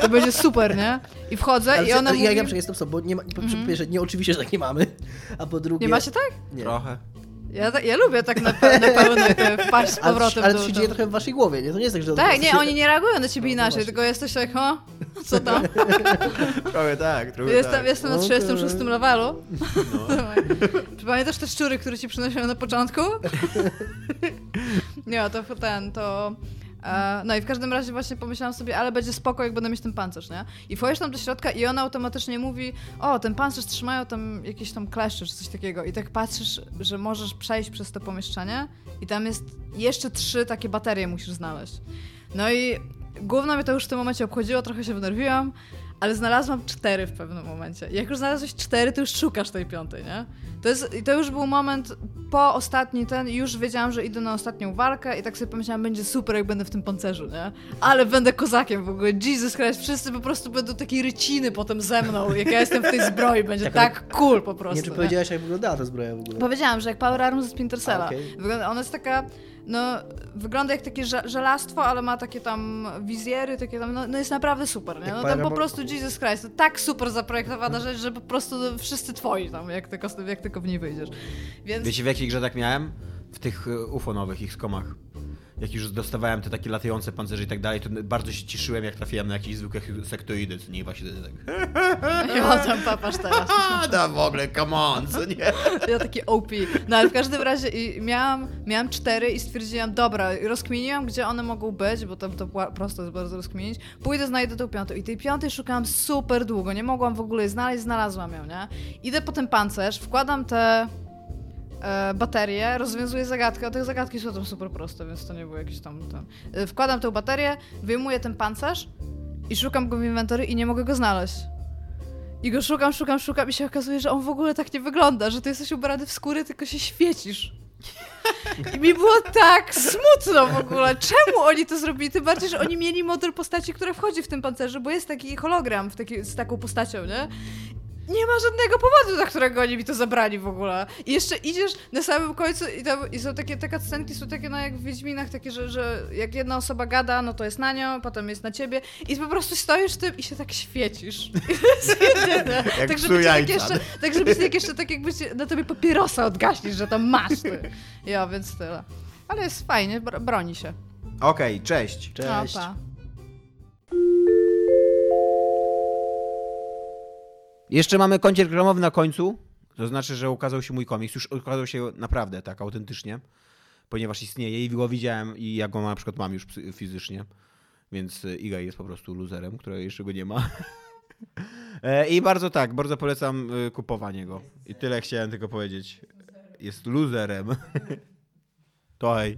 Speaker 3: to będzie super, nie? I wchodzę
Speaker 2: ale
Speaker 3: i ona
Speaker 2: ja,
Speaker 3: mówi...
Speaker 2: ja, ja jestem sobą, bo nie ma, po
Speaker 3: Mhm.
Speaker 2: pierwsze, nie oczywiście, że tak nie mamy, a po drugie...
Speaker 3: Nie macie tak?
Speaker 2: Nie.
Speaker 4: Trochę.
Speaker 3: Ja, ja lubię tak na, pe- na pełne te wpaść z powrotem
Speaker 2: ale to się dzieje trochę w waszej głowie, nie? To nie jest tak, że...
Speaker 3: Tak, nie, oni nie reagują na ciebie
Speaker 2: No, no
Speaker 3: inaczej, tylko jesteś tak, o, co tam?
Speaker 4: Trochę tak, trochę
Speaker 3: Jestem,
Speaker 4: tak.
Speaker 3: jestem na
Speaker 2: Okej.
Speaker 3: 36 levelu.
Speaker 4: No.
Speaker 3: Czy Pamiętasz te szczury, które ci przynosiłem na początku? nie, to ten, to... E, no i w każdym razie właśnie pomyślałam sobie, ale będzie spoko, jak będę mieć ten pancerz, nie? I wchodzisz tam do środka i ona automatycznie mówi, o, ten pancerz trzymają tam jakieś tam kleszcze czy coś takiego. I tak patrzysz, że możesz przejść przez to pomieszczenie i tam jest jeszcze trzy takie baterie musisz znaleźć. No i główno mnie to już w tym momencie obchodziło, trochę się wnerwiłam, ale znalazłam cztery w pewnym momencie. Jak już znalazłeś cztery, to już szukasz tej piątej, nie? To, jest, to już był moment po ostatni ten, już wiedziałam, że idę na ostatnią walkę i tak sobie pomyślałam, będzie super, jak będę w tym pancerzu, nie? Ale będę kozakiem w ogóle, Jesus Christ, wszyscy po prostu będą takie ryciny potem ze mną, jak ja jestem w tej zbroi, będzie
Speaker 2: Tak,
Speaker 3: tak, cool po prostu.
Speaker 2: Nie, czy powiedziałaś, jak wyglądała ta zbroja w ogóle?
Speaker 3: Powiedziałam, że jak Power Armor ze Splinter Cella. Wygląda, ona jest taka, no, wygląda jak takie żelastwo, ale ma takie tam wizjery, takie tam, no, no jest naprawdę super, nie? No tam po prostu Jesus Christ, to tak super zaprojektowana rzecz, że po prostu wszyscy twoi tam, jak tylko, jak tylko w niej wyjdziesz. Więc...
Speaker 4: Wiecie w jakiej grze tak miałem? W tych y, ufonowych ich skomach. Jak już dostawałem te takie latające pancerze i tak dalej, to bardzo się cieszyłem, jak trafiłem na jakieś zwykłe sektoidy, co nie właśnie tak.
Speaker 3: Ja tam papasz teraz.
Speaker 4: A, no w ogóle, come on, co nie?
Speaker 3: Ja taki OP. No ale w każdym razie miałam, miałam cztery i stwierdziłam, dobra, rozkminiłam, gdzie one mogą być, bo to, to prosto jest bardzo rozkminić. Pójdę, znajdę tą piątą. I tej piątej szukałam super długo, nie mogłam w ogóle jej znaleźć, znalazłam ją, nie? Idę po ten pancerz, wkładam te e, baterie, rozwiązuję zagadkę, a te zagadki są tam super proste, więc to nie było jakieś tam... E, Wkładam tę baterię, wyjmuję ten pancerz i szukam go w inwentory i nie mogę go znaleźć. I go szukam, szukam, szukam i się okazuje, że on w ogóle tak nie wygląda, że ty jesteś ubrany w skóry, tylko się świecisz. I mi było tak smutno w ogóle. Czemu oni to zrobili? Tym bardziej, że oni mieli model postaci, która wchodzi w tym pancerzu, bo jest taki hologram w taki, z taką postacią, nie? Nie ma żadnego powodu, dla którego oni mi to zabrali w ogóle. I jeszcze idziesz na samym końcu i, tam, i są takie, takie scenki, są takie no jak w Wiedźminach, takie, że, że jak jedna osoba gada, no to jest na nią, potem jest na ciebie i po prostu stoisz tym i się tak świecisz. I to jest jedyne.
Speaker 4: Jak
Speaker 3: tak, żeby tak jeszcze, tak, żeby ci tak jeszcze tak jakby ci na tobie papierosa odgaśnić, że tam masz ty. Ja, więc tyle. Ale jest fajnie, br- broni się.
Speaker 4: Okej, cześć.
Speaker 2: Cześć.
Speaker 3: No,
Speaker 4: Jeszcze mamy kąciek reklamowy na końcu. To znaczy, że ukazał się mój komiks. Już ukazał się naprawdę tak autentycznie, ponieważ istnieje i go widziałem i ja go na przykład mam już fizycznie. Więc y, Iga jest po prostu loserem, który jeszcze go nie ma. E, I bardzo tak, bardzo polecam y, kupowanie go. I tyle chciałem tylko powiedzieć. Jest loserem. To hej.